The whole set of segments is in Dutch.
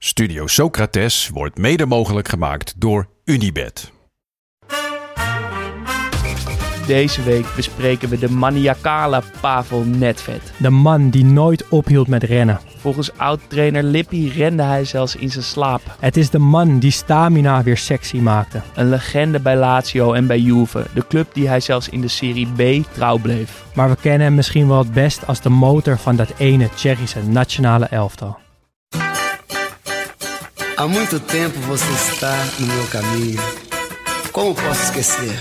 Studio Socrates wordt mede mogelijk gemaakt door Unibed. Deze week bespreken we de maniacale Pavel Netvet. De man die nooit ophield met rennen. Volgens oud-trainer Lippi rende hij zelfs in zijn slaap. Het is de man die stamina weer sexy maakte. Een legende bij Lazio en bij Juve. De club die hij zelfs in de Serie B trouw bleef. Maar we kennen hem misschien wel het best als de motor van dat ene Tsjechische nationale elftal. Há muito tempo você está no meu caminho. Como posso esquecer?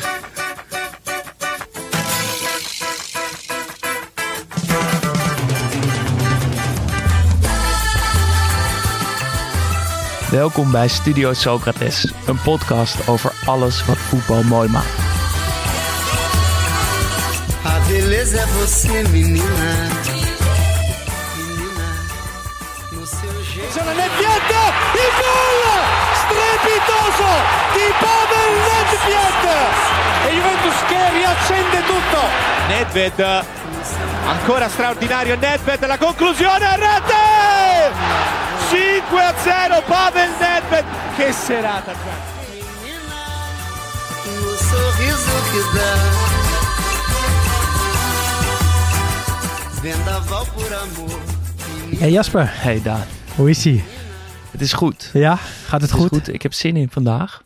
Welkom bij Studio Socrates, een podcast over alles wat voetbal mooi maakt. A beleza é você, menina. Menina, strepitoso di Pavel Nedved e Juventus che riaccende tutto. Nedved, ancora straordinario Nedved, la conclusione a rete! 5 a 0 Pavel Nedved, che serata! Amor. Menina, Hey Jasper, Hey Daan, hoe is ie? Het is goed. Ja, gaat het Het is goed? goed. Ik heb zin in vandaag.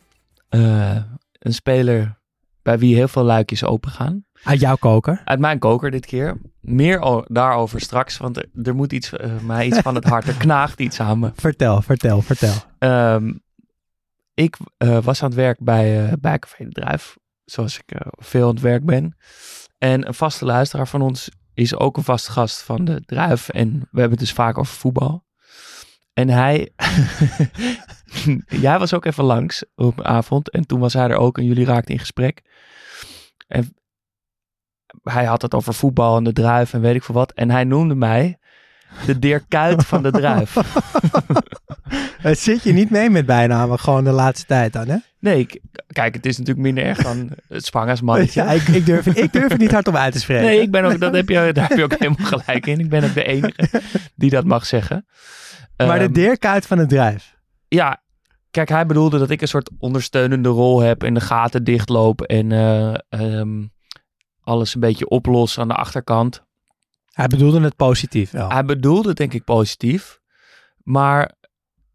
Eh, een speler bij wie heel veel luikjes open gaan. Uit jouw koker? Uit mijn koker dit keer. Meer daarover straks, want er, er moet iets, eh, mij iets van het hart. Er knaagt iets aan me. Vertel, vertel, vertel. Ehm, ik eh, was aan het werk bij, eh bij Café de Druif, zoals ik veel aan het werk ben. En een vaste luisteraar van ons is ook een vaste gast van de Druif. En we hebben het dus vaak over voetbal. En hij, jij was ook even langs op een avond. En toen was hij er ook en jullie raakten in gesprek. En hij had het over voetbal en de Druif en weet ik veel wat. En hij noemde mij de Dirk Kuyt van de Druif. Het zit je niet mee met bijnamen, gewoon de laatste tijd dan, hè? Nee, ik- kijk, het is natuurlijk minder erg dan het Spangersmannetje. Ja, ik, ik, durf, ik durf het niet hardop uit te spreken. Nee, ik ben ook, dat heb je, daar heb je ook helemaal gelijk in. Ik ben ook de enige die dat mag zeggen. Maar de Ehm, Dirk uit van het drijf. Ja, kijk, hij bedoelde dat ik een soort ondersteunende rol heb en de gaten dichtloop en eh, ehm, alles een beetje oplos aan de achterkant. Hij bedoelde het positief wel. Hij bedoelde het denk ik positief, maar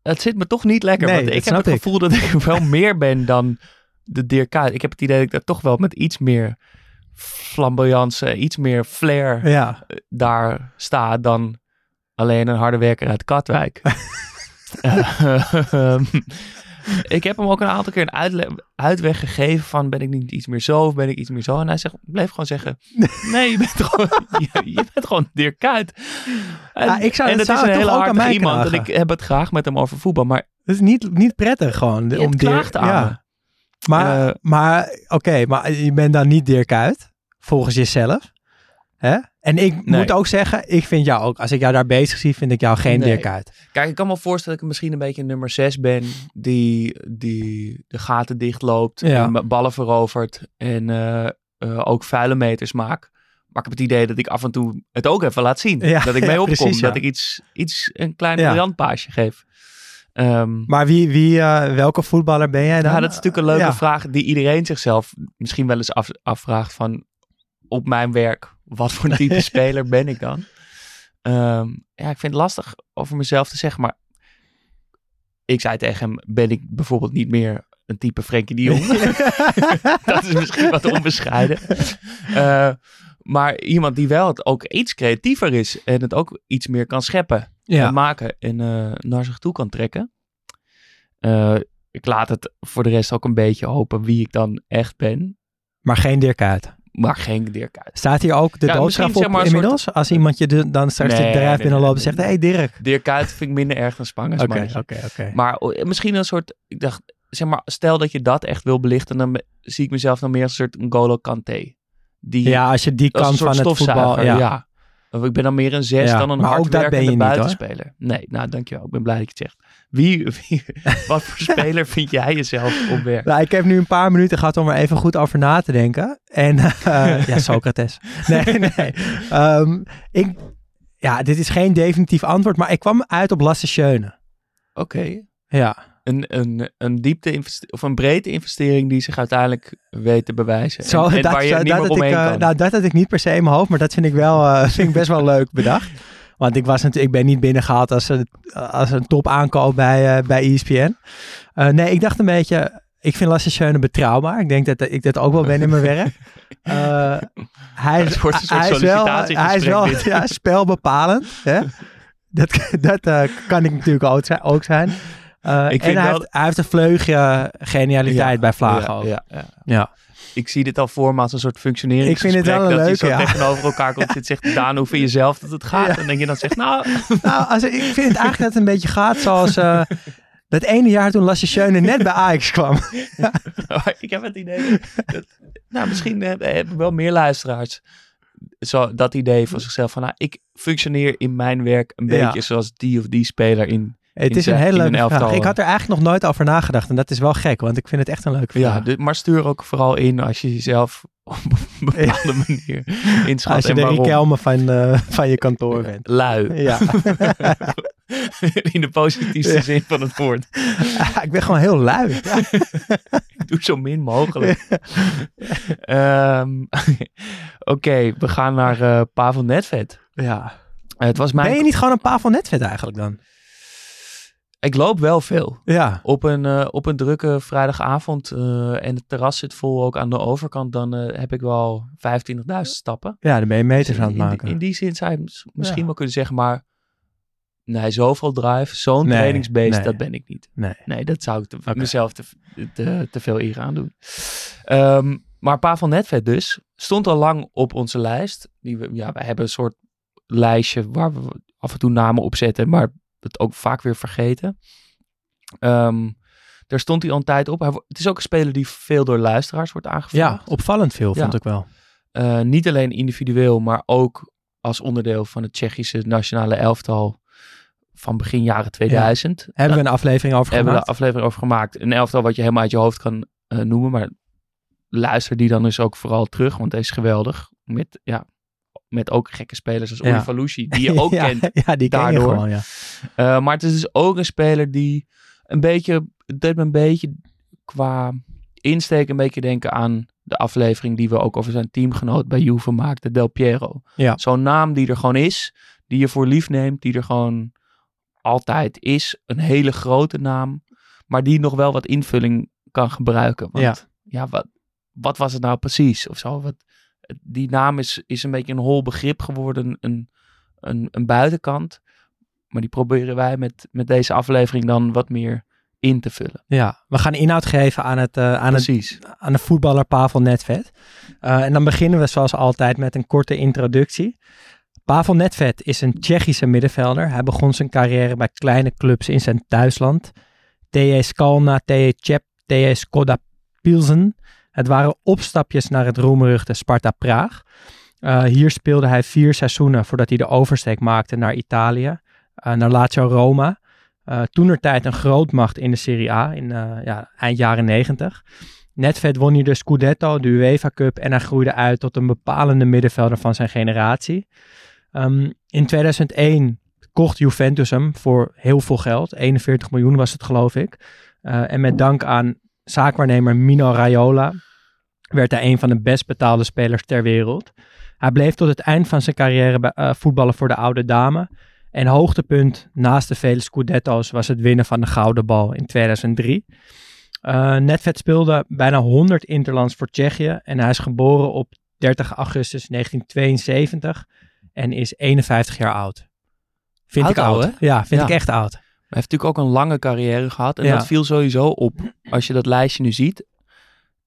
het zit me toch niet lekker. Nee, want ik heb het ik. gevoel dat ik wel meer ben dan de Dirk Kuyt. Ik heb het idee dat ik daar toch wel met iets meer flamboyance, iets meer flair Ja, daar sta dan alleen een harde werker uit Katwijk. Ehm, ik heb hem ook een aantal keer een uitle- uitweg gegeven van ben ik niet iets meer zo of ben ik iets meer zo. En hij zegt, bleef gewoon zeggen, nee, je bent gewoon, je, je bent gewoon Dirk Kuyt. En, Ja, ik zou- en dat het is een toch hele mij iemand en ik heb het graag met hem over voetbal. Maar dat is niet, niet prettig gewoon. je om Dirk, klaagt aan ja. me. Maar, Eh, maar oké, maar je bent dan niet Dirk volgens jezelf. Hè? En ik Nee. moet ook zeggen, ik vind jou ook, als ik jou daar bezig zie, vind ik jou geen Nee. Dirk. Kijk, ik kan me voorstellen dat ik misschien een beetje nummer 6 ben. Die, die de gaten dichtloopt. Ja. En ballen verovert. En eh, eh, ook vuile meters maak. Maar ik heb het idee dat ik af en toe het ook even laat zien. Ja, dat ik ja, mee opkom. precies. Dat ik iets, iets een klein Ja. briljantpaasje geef. Ehm, Maar wie, wie, eh, welke voetballer ben jij dan? nou, dat is natuurlijk een leuke vraag die iedereen zichzelf misschien wel eens af, afvraagt van op mijn werk, wat voor type speler ben ik dan? Ehm, ja, ik vind het lastig over mezelf te zeggen, maar ik zei tegen hem, ben ik bijvoorbeeld niet meer een type Frenkie de Jong? dat is misschien wat onbescheiden. Eh, maar iemand die wel het ook iets creatiever is en het ook iets meer kan scheppen Ja. en maken en eh, naar zich toe kan trekken. Eh, ik laat het voor de rest ook een beetje hopen wie ik dan echt ben. Maar geen Dirk uit. Maar geen Dirk uit. Staat hier ook de Ja, doodstraf op zeg maar een inmiddels? Als iemand je de, dan straks Nee, de drijf nee, binnenloopt en zegt, hé hey Dirk. Dirk uit vind ik minder erg dan Spangers. Oké, oké, oké. Maar oh, misschien een soort, ik dacht, zeg maar, stel dat je dat echt wil belichten, dan zie ik mezelf dan meer als een soort N'Golo Kanté. Die, Ja, als je die kant van het voetbal... Ja. ja. Of ik ben dan meer een zes Ja, dan een maar hardwerkende niet, buitenspeler. Nee, nou dankjewel. Ik ben blij dat je het zegt. Wie, wie wat voor speler vind jij jezelf op werk? Nou, ik heb nu een paar minuten gehad om er even goed over na te denken. En eh, ja, Socrates. Nee, nee. Ehm, ik, ja, dit is geen definitief antwoord, maar ik kwam uit op Lasse Schöne. Oké. Ja, Een, een, een diepte of een breedte investering die zich uiteindelijk weet te bewijzen. En- Zo, en, dat, waar je zo- niet dat meer had ik, eh, nou, dat had ik niet per se in mijn hoofd, maar dat vind ik wel eh, vind ik best wel leuk bedacht. Want ik, was natuurlijk, ik ben niet binnengehaald als een, als een top aankoop bij, eh, bij ESPN. Eh, nee, ik dacht een beetje, ik vind Lasse Schöne betrouwbaar. Ik denk dat ik dat ook wel ben in mijn werk. Eh, hij, is, Het wordt een soort hij is wel, hij is wel dit. ja, spelbepalend. Hè? Dat, dat eh, kan ik natuurlijk ook zijn. Ook zijn. Eh, Ik en vind hij, wel- heeft, hij heeft een vleugje genialiteit Ja, bij Vlagen ja, ook. ja, ja. Ik zie dit al voor me als een soort functioneringsgesprek. Ik vind het wel een dat je zo ja. tegenover elkaar komt zit zegt, Daan, hoe vind je zelf dat het gaat? Ja. En denk je dan zegt, nou, Nou, als, ik vind het eigenlijk dat het een beetje gaat zoals eh, dat ene jaar toen Lasse Schöne net bij Ajax kwam. ik heb het idee. Dat, nou, misschien eh, hebben wel meer luisteraars zo, dat idee van zichzelf. Van, nou, ik functioneer in mijn werk een Ja. beetje zoals die of die speler in. Het is een hele leuke vraag. Ik had er eigenlijk nog nooit over nagedacht en dat is wel gek, want ik vind het echt een leuke Ja, vraag. de- maar stuur ook vooral in als je jezelf op een bepaalde manier inschat. Als je de. Riquelme van, eh, van je kantoor bent. Lui. Ja. in de positiefste Ja. zin van het woord. ik ben gewoon heel lui. Ja. Doe zo min mogelijk. Ehm, Oké, we gaan naar eh Pavel Netvet. Ja. Eh, het was mijn... Ben je niet gewoon een Pavel Netvet eigenlijk dan? Ik loop wel veel. Ja. Op een, eh, op een drukke vrijdagavond eh, en het terras zit vol ook aan de overkant, dan eh, heb ik wel 25.000 stappen. Ja, dan ben je meters Dus aan het maken. in die zin zou je mis- misschien Ja. wel kunnen zeggen, maar nee, zoveel drive, zo'n Nee, trainingsbeest, nee. dat ben ik niet. Nee. Nee, dat zou ik te- mezelf te, te, te veel eer aan doen. Ehm, maar Pavel Netvet dus, stond al lang op onze lijst. Die we, ja, wij hebben een soort lijstje waar we af en toe namen op zetten, maar het ook vaak weer vergeten. Ehm, daar stond hij al een tijd op. Hij, het is ook een speler die veel door luisteraars wordt aangevraagd. Ja, opvallend veel Ja. vond ik wel. Eh, niet alleen individueel, maar ook als onderdeel van het Tsjechische nationale elftal van begin jaren 2000. Hebben we een aflevering over hebben we gemaakt? een aflevering over gemaakt. Een elftal wat je helemaal uit je hoofd kan eh, noemen. Maar luister die dan dus ook vooral terug, want hij is geweldig. Met, ja, met ook gekke spelers als Ja. Uri die je ook ja, kent. Ja, die ken je daardoor. gewoon, ja. Eh, maar het is dus ook een speler die een beetje, het deed me een beetje qua insteek een beetje denken aan de aflevering die we ook over zijn teamgenoot bij Juve maakten, Del Piero. Ja. Zo'n naam die er gewoon is, die je voor lief neemt, die er gewoon altijd is. Een hele grote naam, maar die nog wel wat invulling kan gebruiken. Want Ja. ja, wat, wat was het nou precies? Of zo? Wat, die naam is, is een beetje een hol begrip geworden, een, een, een buitenkant. Maar die proberen wij met, met deze aflevering dan wat meer in te vullen. Ja, we gaan inhoud geven aan, het, eh, aan, het, aan de voetballer Pavel Netvet. Eh, en dan beginnen we zoals altijd met een korte introductie. Pavel Netvet is een Tsjechische middenvelder. Hij begon zijn carrière bij kleine clubs in zijn thuisland. TJ Skalna, TJ Chep, TJ Skoda Pilsen. Het waren opstapjes naar het roemruchte Sparta Praag. Eh, hier speelde hij vier seizoenen voordat hij de oversteek maakte naar Italië. eh, naar Lazio Roma. Uh, Toenertijd een grootmacht in de Serie A in ja, eind jaren 90. Netvet won hier de Scudetto, de UEFA Cup en hij groeide uit tot een bepalende middenvelder van zijn generatie. Um, in 2001 kocht Juventus hem voor heel veel geld. 41 miljoen was het geloof ik. Uh, en met dank aan zaakwaarnemer Mino Raiola werd hij een van de best betaalde spelers ter wereld. Hij bleef tot het eind van zijn carrière bij, uh, voetballen voor de oude dame. En hoogtepunt naast de vele Scudetto's was het winnen van de Gouden Bal in 2003. Uh, Netvet speelde bijna 100 interlands voor Tsjechië en hij is geboren op 30 augustus 1972 en is 51 jaar oud. Vind Oud ik oud. Ja, vind Ja. ik echt oud. Hij heeft natuurlijk ook een lange carrière gehad. En Ja. dat viel sowieso op als je dat lijstje nu ziet.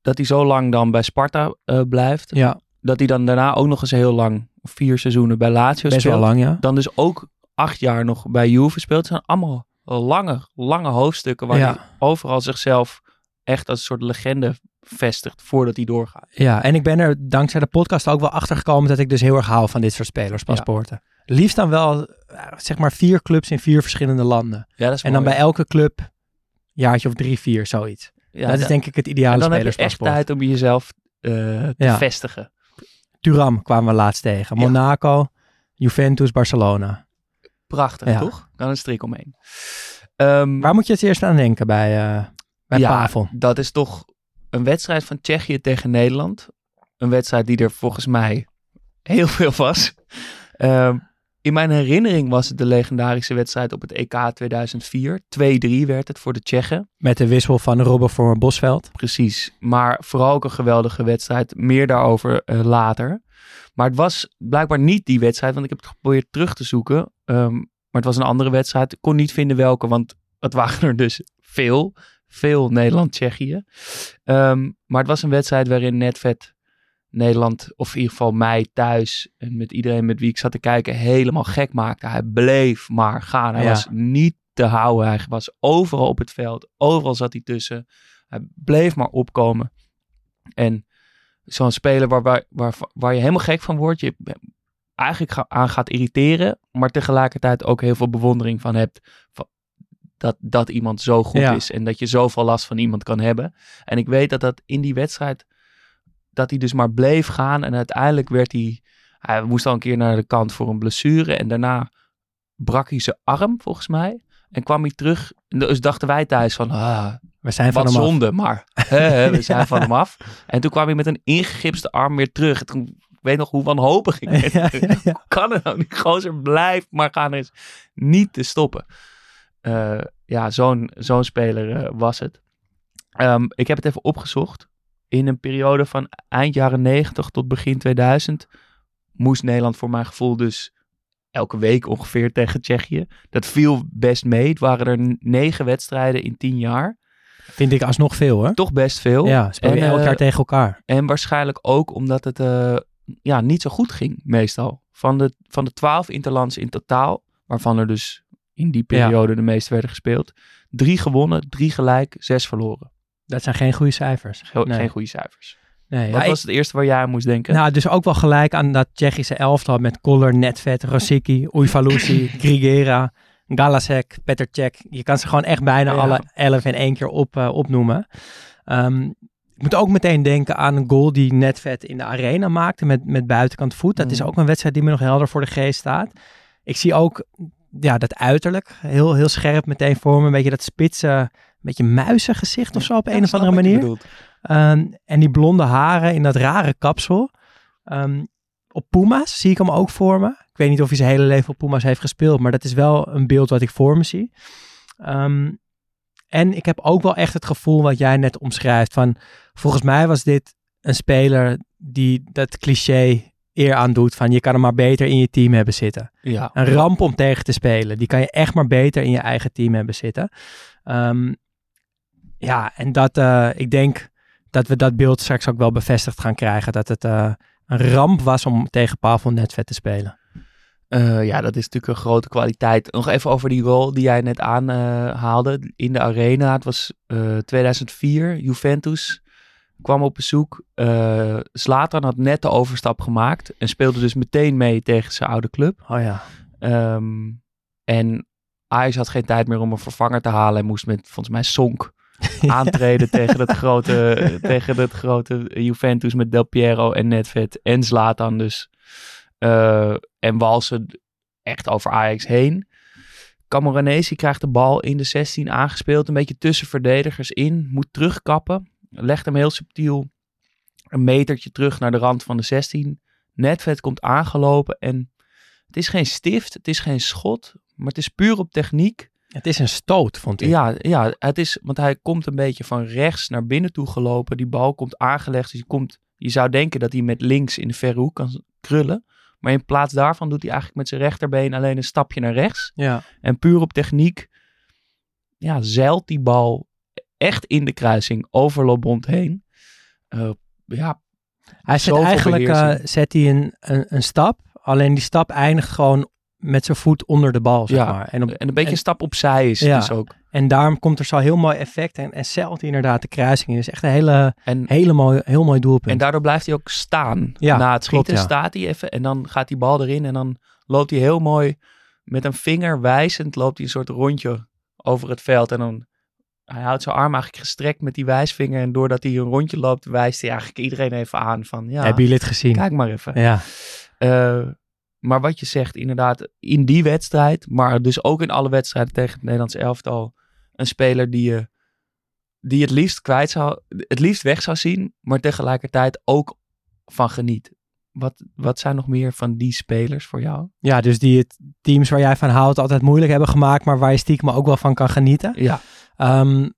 Dat hij zo lang dan bij Sparta uh, blijft. Ja, Dat hij dan daarna ook nog eens heel lang, vier seizoenen bij Lazio best speelt. wel lang ja. Dan dus ook acht jaar nog bij Juve speelt. Het zijn allemaal lange, lange hoofdstukken waar Ja. hij overal zichzelf echt als een soort legende vestigt voordat hij doorgaat. Ja, en ik ben er dankzij de podcast ook wel achter gekomen dat ik dus heel erg hou van dit soort spelerspaspoorten. Liefst dan wel, eh, zeg maar, vier clubs in vier verschillende landen. Ja, dat is En dan mooi. bij elke club jaartje of drie, vier, zoiets. Ja, dat is denk ik het en ideale dan heb je echt spelerspaspoort. tijd om jezelf eh, te Ja. vestigen. Turam kwamen we laatst tegen. Monaco, Juventus, Barcelona. Prachtig, toch? Kan een strik omheen. Ehm, Waar moet je het eerst aan denken bij, eh bij ja, Pavel? dat is toch een wedstrijd van Tsjechië tegen Nederland. Een wedstrijd die er volgens mij heel veel was. Ehm, in mijn herinnering was het de legendarische wedstrijd op het EK 2004. 2-3 werd het voor de Tsjechen. Met de wissel van Robben voor Bosveld. Precies. Maar vooral ook een geweldige wedstrijd. Meer daarover eh, later. Maar het was blijkbaar niet die wedstrijd, want ik heb het geprobeerd terug te zoeken. Ehm, maar het was een andere wedstrijd. Ik kon niet vinden welke, want het waren er dus veel. Veel Nederland-Tsjechië. Ehm, maar het was een wedstrijd waarin Netvet Nederland, of in ieder geval mij thuis en met iedereen met wie ik zat te kijken, helemaal gek maakte. Hij bleef maar gaan. Hij Ja. was niet te houden. Hij was overal op het veld. Overal zat hij tussen. Hij bleef maar opkomen. En zo'n speler waar, waar, waar, waar je helemaal gek van wordt, je eigenlijk ga- aan gaat irriteren, maar tegelijkertijd ook heel veel bewondering van hebt. Van dat, dat iemand zo goed Ja. is en dat je zoveel last van iemand kan hebben. En ik weet dat dat in die wedstrijd, dat hij dus maar bleef gaan en uiteindelijk werd hij, hij moest al een keer naar de kant voor een blessure en daarna brak hij zijn arm volgens mij. En kwam hij terug. En dus dachten wij thuis van, ah, We zijn van wat hem af. zonde, maar hè, hè, we zijn van hem af. En toen kwam hij met een ingegipste arm weer terug. Toen, ik weet nog hoe wanhopig ik werd. Ja, ja, ja. Kan het nou niet? Gozer blijft maar gaan. Is niet te stoppen. Eh, ja, zo'n zo'n speler eh, was het. Ehm, ik heb het even opgezocht. In een periode van eind jaren 90 tot begin 2000 moest Nederland voor mijn gevoel dus elke week ongeveer tegen Tsjechië. Dat viel best mee. Het waren er negen wedstrijden in tien jaar. Vind ik alsnog veel hoor. Toch best veel. Ja, speel je En, elk eh, jaar tegen elkaar. En waarschijnlijk ook omdat het eh, ja, niet zo goed ging, meestal. Van de, van de twaalf interlands in totaal, waarvan er dus in die Ja. periode de meeste werden gespeeld. Drie gewonnen, drie gelijk, zes verloren. Dat zijn geen goede cijfers. Ge- Nee. Geen goede cijfers. Nee, Wat ja, was het eerste waar jij aan moest denken? Nou, dus ook wel gelijk aan dat Tsjechische elftal met Koller, Netvet, Rosicki, Ujfalusi, Grigera, Galasek, Petr Cech. Je kan ze gewoon echt bijna Ja. alle elf in één keer op, eh, opnoemen. Ehm, ik moet ook meteen denken aan een goal die Netvet in de arena maakte met, met buitenkant voet. Dat is Mhm. ook een wedstrijd die me nog helder voor de geest staat. Ik zie ook ja, dat uiterlijk heel, heel scherp meteen voor me. Een beetje dat spitse, beetje muizengezicht of zo op een of andere manier. Ehm, en die blonde haren in dat rare kapsel. Ehm, op Puma's zie ik hem ook voor me. Ik weet niet of hij zijn hele leven op Puma's heeft gespeeld, maar dat is wel een beeld wat ik voor me zie. Ehm, en ik heb ook wel echt het gevoel wat jij net omschrijft. Van, volgens mij was dit een speler die dat cliché eer aan doet van je kan hem maar beter in je team hebben zitten. Ja. Een ramp om tegen te spelen. Die kan je echt maar beter in je eigen team hebben zitten. Ehm, ja, en dat, eh, ik denk dat we dat beeld straks ook wel bevestigd gaan krijgen. Dat het eh, een ramp was om tegen Pavel Netvet te spelen. Eh, ja, dat is natuurlijk een grote kwaliteit. Nog even over die goal die jij net aanhaalde in de arena. Het was eh 2004, Juventus kwam op bezoek. Zlatan had net de overstap gemaakt en speelde dus meteen mee tegen zijn oude club. Oh ja. Ehm, en Ajax had geen tijd meer om een vervanger te halen en moest met, volgens mij, Sonk aantreden tegen, het grote, tegen het grote Juventus met Del Piero en Nedved en Zlatan dus. Eh, en walsen echt over Ajax heen. Camoranesi krijgt de bal in de 16 aangespeeld. Een beetje tussen verdedigers in. Moet terugkappen. Legt hem heel subtiel een metertje terug naar de rand van de 16. Nedved komt aangelopen en het is geen stift, het is geen schot, maar het is puur op techniek. Het is een stoot, vond ik. Ja, ja, het is, want hij komt een beetje van rechts naar binnen toe gelopen. Die bal komt aangelegd, dus je, komt, je zou denken dat hij met links in de verre hoek kan krullen. Maar in plaats daarvan doet hij eigenlijk met zijn rechterbeen alleen een stapje naar rechts. Ja. En puur op techniek ja, zeilt die bal echt in de kruising over Lobond heen. Eh, ja, Hij zet eigenlijk eh, zet hij een, een, een stap. Alleen die stap eindigt gewoon met zijn voet onder de bal, zeg Ja, maar. En, op, en een beetje en- een stap opzij is Ja. dus ook. en daarom komt er zo'n heel mooi effect. En, en hij inderdaad de kruising in. Is echt een hele, En hele mooi, heel mooi doelpunt. En daardoor blijft hij ook staan. Ja, Na het schieten klopt, staat hij even en dan gaat die bal erin en dan loopt hij heel mooi met een vinger wijzend loopt hij een soort rondje over het veld en dan hij houdt zijn arm eigenlijk gestrekt met die wijsvinger en doordat hij een rondje loopt wijst hij eigenlijk iedereen even aan van ja, Hebben jullie het gezien? kijk maar even. Ja. Eh, maar wat je zegt, inderdaad, in die wedstrijd, maar dus ook in alle wedstrijden tegen het Nederlands elftal, een speler die je die het liefst kwijt zou, het liefst weg zou zien, maar tegelijkertijd ook van geniet. Wat, wat zijn nog meer van die spelers voor jou? Ja, dus die het teams waar jij van houdt altijd moeilijk hebben gemaakt, maar waar je stiekem ook wel van kan genieten. Ja, Ehm,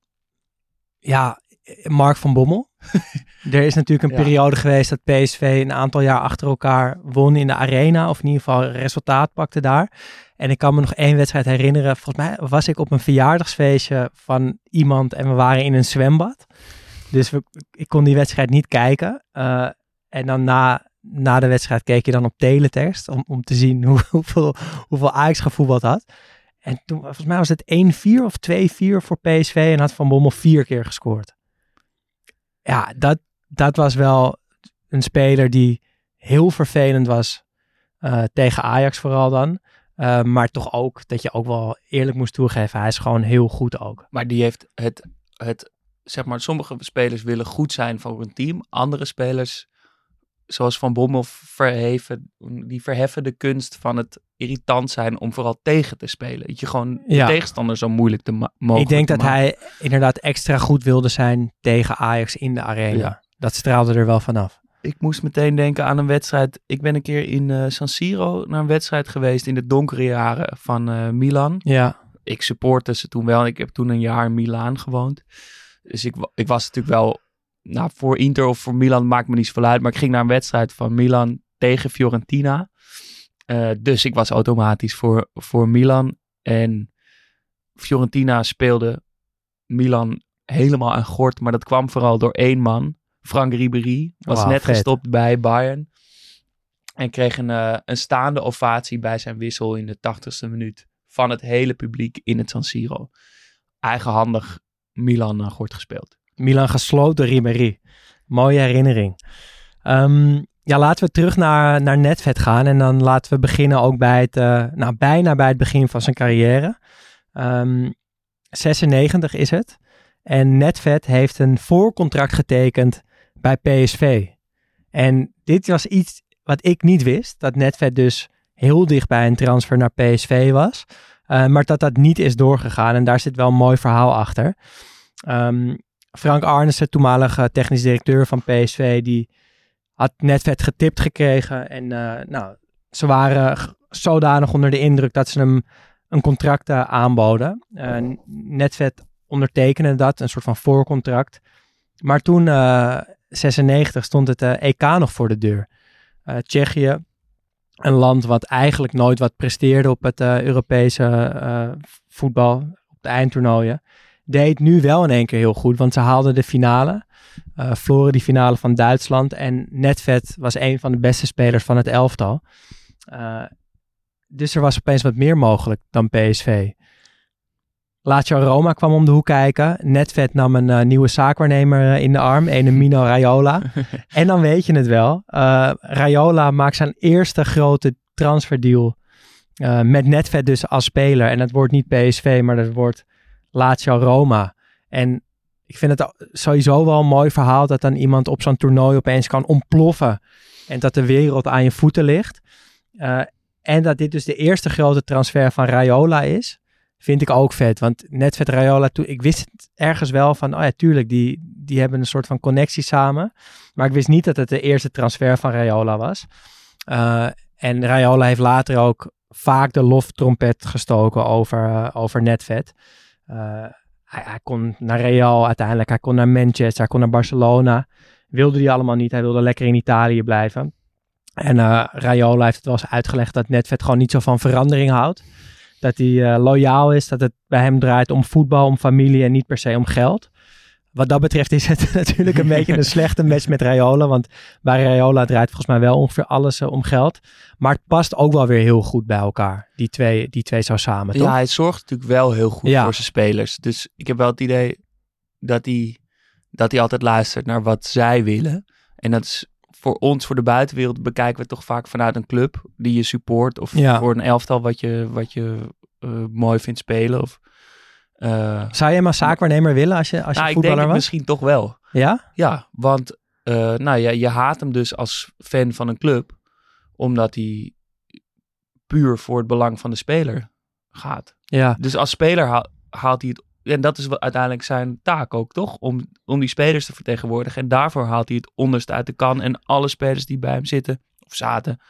ja, Mark van Bommel. er is natuurlijk een Ja. periode geweest dat PSV een aantal jaar achter elkaar won in de arena. Of in ieder geval resultaat pakte daar. En ik kan me nog één wedstrijd herinneren. Volgens mij was ik op een verjaardagsfeestje van iemand en we waren in een zwembad. Dus we, ik kon die wedstrijd niet kijken. Eh, en dan na, na de wedstrijd keek je dan op teletext om, om te zien hoe, hoeveel, hoeveel Ajax gevoetbald had. En toen, volgens mij was het 1-4 of 2-4 voor PSV en had Van Bommel vier keer gescoord. Ja, dat, dat was wel een speler die heel vervelend was eh, tegen Ajax vooral dan. Eh, maar toch ook dat je ook wel eerlijk moest toegeven, hij is gewoon heel goed ook. maar die heeft het, het, zeg maar, sommige spelers willen goed zijn voor een team. Andere spelers, zoals Van Bommel, verheven, die verheffen de kunst van het irritant zijn om vooral tegen te spelen. Dat je gewoon de tegenstander zo moeilijk te ma- mogelijk Ik denk te dat maken. hij inderdaad extra goed wilde zijn tegen Ajax in de arena. Ja. Dat straalde er wel vanaf. Ik moest meteen denken aan een wedstrijd. Ik ben een keer in eh, San Siro naar een wedstrijd geweest in de donkere jaren van eh, Milan. Ja, Ik supportte ze toen wel. Ik heb toen een jaar in Milaan gewoond. Dus ik, ik was natuurlijk wel... Nou, voor Inter of voor Milan maakt me niet zoveel uit. Maar ik ging naar een wedstrijd van Milan tegen Fiorentina. Eh, dus ik was automatisch voor, voor Milan. En Fiorentina speelde Milan helemaal aan gort. Maar dat kwam vooral door één man. Frank Ribéry was net vet. gestopt bij Bayern. En kreeg een, eh, een staande ovatie bij zijn wissel in de tachtigste minuut. Van het hele publiek in het San Siro. Eigenhandig Milan aan gort gespeeld. Milan gesloten Ribéry. Mooie herinnering. Ehm, ja, laten we terug naar, naar Netvet gaan. En dan laten we beginnen ook bij het, eh, nou, bijna bij het begin van zijn carrière. Ehm 96 is het. En Netvet heeft een voorcontract getekend bij PSV. En dit was iets wat ik niet wist. Dat Netvet dus heel dicht bij een transfer naar PSV was. Eh, maar dat dat niet is doorgegaan. En daar zit wel een mooi verhaal achter. Ehm, Frank Arnissen, toenmalige technisch directeur van PSV, die had Netvet getipt gekregen. En eh, nou, ze waren zodanig onder de indruk dat ze hem een contract eh, aanboden. Eh, Netvet ondertekende dat, een soort van voorcontract. Maar toen, eh 96, stond het eh, EK nog voor de deur. Eh, Tsjechië, een land wat eigenlijk nooit wat presteerde op het eh, Europese eh, voetbal, op de eindtoernooien deed nu wel in één keer heel goed, want ze haalden de finale. eh verloren die finale van Duitsland. En Netvet was een van de beste spelers van het elftal. Eh, dus er was opeens wat meer mogelijk dan PSV. Lazio Roma kwam om de hoek kijken. Netvet nam een eh, nieuwe zaakwaarnemer in de arm, een Mino Raiola. en dan weet je het wel. Raiola maakt zijn eerste grote transferdeal met Netvet dus als speler. En dat wordt niet PSV, maar dat wordt Lazio Roma. En ik vind het sowieso wel een mooi verhaal dat dan iemand op zo'n toernooi opeens kan ontploffen. En dat de wereld aan je voeten ligt. Eh, en dat dit dus de eerste grote transfer van Raiola is. Vind ik ook vet. Want net vet Raiola, toen, ik wist het ergens wel van, oh ja, tuurlijk, die, die hebben een soort van connectie samen. Maar ik wist niet dat het de eerste transfer van Raiola was. Eh, en Raiola heeft later ook vaak de loftrompet gestoken over, eh, over Netvet. Eh, hij, hij kon naar Real uiteindelijk, hij kon naar Manchester, hij kon naar Barcelona. Wilde hij allemaal niet, hij wilde lekker in Italië blijven. En eh Raiola heeft het wel eens uitgelegd dat Netvet gewoon niet zo van verandering houdt. Dat hij eh, loyaal is, dat het bij hem draait om voetbal, om familie en niet per se om geld. Wat dat betreft is het natuurlijk een beetje een slechte match met Raiola. Want bij Raiola draait volgens mij wel ongeveer alles eh, om geld. Maar het past ook wel weer heel goed bij elkaar. Die twee, die twee zo samen, toch? Ja, hij zorgt natuurlijk wel heel goed Ja. voor zijn spelers. Dus ik heb wel het idee dat hij, dat hij altijd luistert naar wat zij willen. En dat is voor ons, voor de buitenwereld, bekijken we het toch vaak vanuit een club die je support. Of Ja. voor een elftal wat je, wat je eh, mooi vindt spelen. Of, eh, Zou jij maar zaakwaarnemer willen als je, als je nou, ik denk voetballer was? misschien toch wel. Ja? Ja, want eh, nou, ja, je haat hem dus als fan van een club. Omdat hij puur voor het belang van de speler gaat. Ja, Dus als speler haal- haalt hij het. En dat is uiteindelijk zijn taak ook, toch? Om, om die spelers te vertegenwoordigen. En daarvoor haalt hij het onderste uit de kan. En alle spelers die bij hem zitten, of zaten,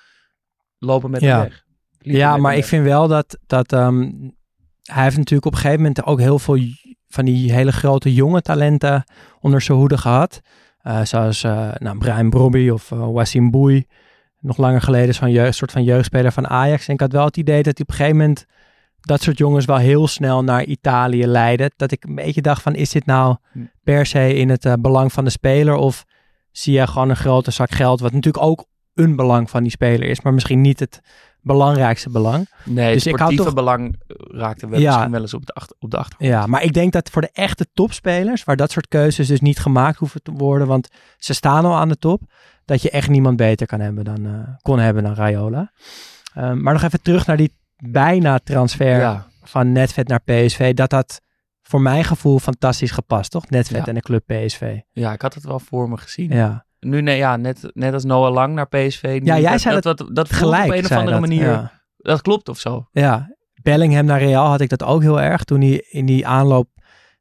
lopen met Ja. hem weg. Liepen ja maar hem ik weg. vind wel dat, dat ehm, hij heeft natuurlijk op een gegeven moment ook heel veel van die hele grote jonge talenten onder zijn hoede gehad. Eh, zoals eh nou, Brian Brobby of uh, Wassim Boei. Nog langer geleden zo'n jeugd, soort van jeugdspeler van Ajax. En ik had wel het idee dat hij op een gegeven moment dat soort jongens wel heel snel naar Italië leidde. Dat ik een beetje dacht van, is dit nou Hm. per se in het belang van de speler? Of zie je gewoon een grote zak geld, wat natuurlijk ook een belang van die speler is, maar misschien niet het belangrijkste belang. Nee, dus ik sportieve toch- belang raakte wel, Ja. misschien wel eens op de, achter, op de achtergrond. Ja, maar ik denk dat voor de echte topspelers, waar dat soort keuzes dus niet gemaakt hoeven te worden, want ze staan al aan de top, dat je echt niemand beter kan hebben dan, eh, kon hebben dan Raiola. Ehm, maar nog even terug naar die bijna transfer Ja. van Netvet naar PSV, dat had voor mijn gevoel fantastisch gepast, toch? Netvet Ja. en de club PSV. ja, ik had het wel voor me gezien. Ja, Nu, nee, ja, net, net als Noah Lang naar PSV. nu Ja, jij dat, zei dat, dat, dat gelijk. op een of andere dat. manier. Ja. Dat klopt of zo. Ja, Bellingham naar Real had ik dat ook heel erg. Toen hij in die aanloop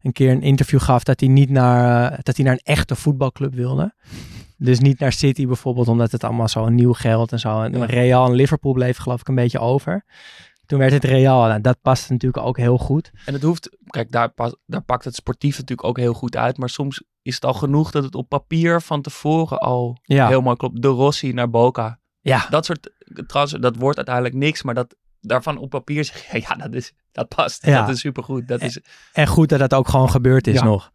een keer een interview gaf dat hij niet naar, eh, dat hij naar een echte voetbalclub wilde. Dus niet naar City bijvoorbeeld, omdat het allemaal zo nieuw geld en zo. En. Real en Liverpool bleef geloof ik een beetje over. Toen werd het Real. Nou, dat past natuurlijk ook heel goed. En het hoeft, kijk, daar, pas, daar pakt het sportief natuurlijk ook heel goed uit. Maar soms is het al genoeg dat het op papier van tevoren al Ja, heel mooi klopt. De Rossi naar Boca. ja. Dat soort transfer, dat wordt uiteindelijk niks. Maar dat daarvan op papier zeg je, ja, dat, is, dat past. Ja. Dat is supergoed. Dat is, En goed dat dat ook gewoon gebeurd is Ja. nog.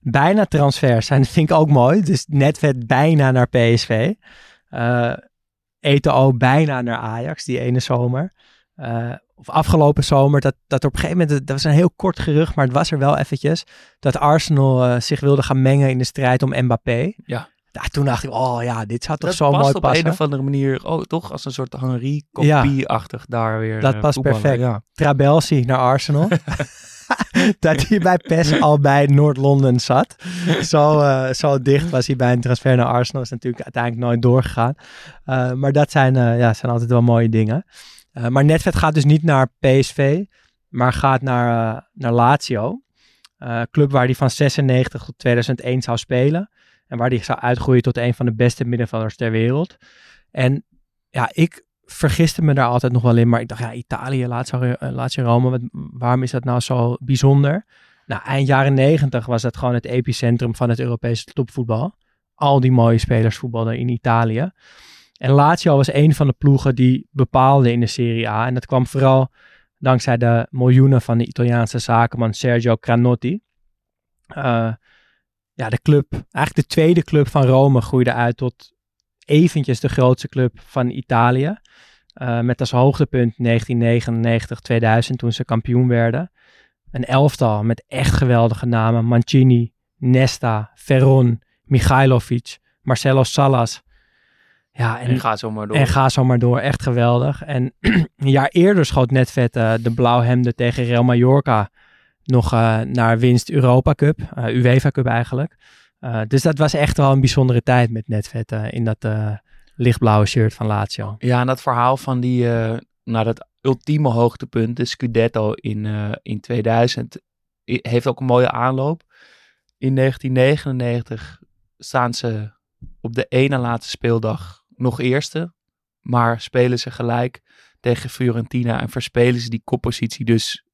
Bijna transfers zijn, vind ik ook mooi. Dus Netvet bijna naar PSV. Eh Eto'o bijna naar Ajax, die ene zomer. Eh, of afgelopen zomer, dat, dat op een gegeven moment, dat was een heel kort gerucht, maar het was er wel eventjes, dat Arsenal eh, zich wilde gaan mengen in de strijd om Mbappé. Ja. Ja, toen dacht ik, oh ja, dit zou toch dat zo mooi op passen. een of andere manier, oh, toch als een soort Henri-kopie-achtig daar weer. Dat eh, past voetballen. perfect. Ja. Trabelsi naar Arsenal. dat hij bij PES al bij Noord-Londen zat. Zo, eh, zo dicht was hij bij een transfer naar Arsenal. Is natuurlijk uiteindelijk nooit doorgegaan. Maar dat zijn, ja, zijn altijd wel mooie dingen. Eh, maar Netvet gaat dus niet naar PSV, maar gaat naar, eh, naar Lazio. Eh, club waar hij van 96 tot 2001 zou spelen. En waar hij zou uitgroeien tot een van de beste middenvelders ter wereld. En ja, ik vergiste me daar altijd nog wel in. Maar ik dacht, ja, Italië, Lazio, Lazio Rome, waarom is dat nou zo bijzonder? Nou, eind jaren 90 was dat gewoon het epicentrum van het Europese topvoetbal. Al die mooie spelers voetbalden in Italië. En Lazio was een van de ploegen die bepaalde in de Serie A. En dat kwam vooral dankzij de miljoenen van de Italiaanse zakenman Sergio Cranotti. Eh, ja, de club, eigenlijk de tweede club van Rome groeide uit tot eventjes de grootste club van Italië. Eh, met als hoogtepunt 1999-2000 toen ze kampioen werden. Een elftal met echt geweldige namen. Mancini, Nesta, Veron, Michailovic, Marcelo Salas. Ja, En, ga zo maar door. en ga zo maar door. Echt geweldig. En een jaar eerder schoot Netvet eh, de blauwhemden tegen Real Mallorca nog eh, naar winst Europa Cup. eh, UEFA Cup eigenlijk. Dus dat was echt wel een bijzondere tijd met Netvet in dat lichtblauwe shirt van Lazio. Ja, en dat verhaal van die, naar dat ultieme hoogtepunt, de Scudetto in, in 2000, i- heeft ook een mooie aanloop. In 1999 staan ze op de ene laatste speeldag nog eerste, maar spelen ze gelijk tegen Fiorentina en verspelen ze die koppositie dus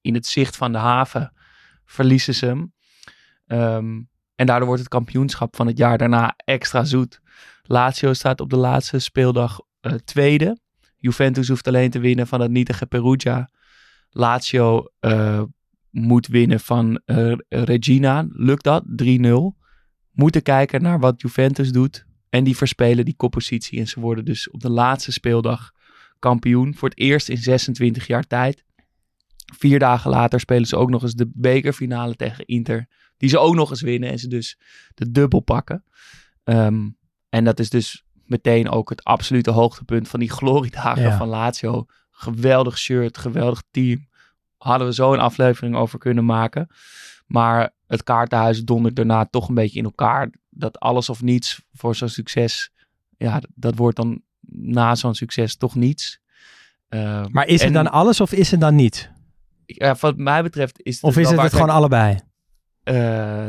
in het zicht van de haven, verliezen ze hem. Ehm, en daardoor wordt het kampioenschap van het jaar daarna extra zoet. Lazio staat op de laatste speeldag eh, tweede. Juventus hoeft alleen te winnen van het nietige Perugia. Lazio eh, moet winnen van eh, Regina. Lukt dat? 3-0. Moeten kijken naar wat Juventus doet. En die verspelen die koppositie. En ze worden dus op de laatste speeldag kampioen. Voor het eerst in 26 jaar tijd. Vier dagen later spelen ze ook nog eens de bekerfinale tegen Inter. Die ze ook nog eens winnen. En ze dus de dubbel pakken. Ehm, en dat is dus meteen ook het absolute hoogtepunt van die gloriedagen Ja. van Lazio. Geweldig shirt, geweldig team. Hadden we zo een aflevering over kunnen maken. Maar het kaartenhuis dondert daarna toch een beetje in elkaar. Dat alles of niets voor zo'n succes. Ja, dat wordt dan na zo'n succes toch niets. Eh, Maar is het en, dan alles of is het dan niet? Ja, wat mij betreft is het Of is het het gewoon allebei? eh,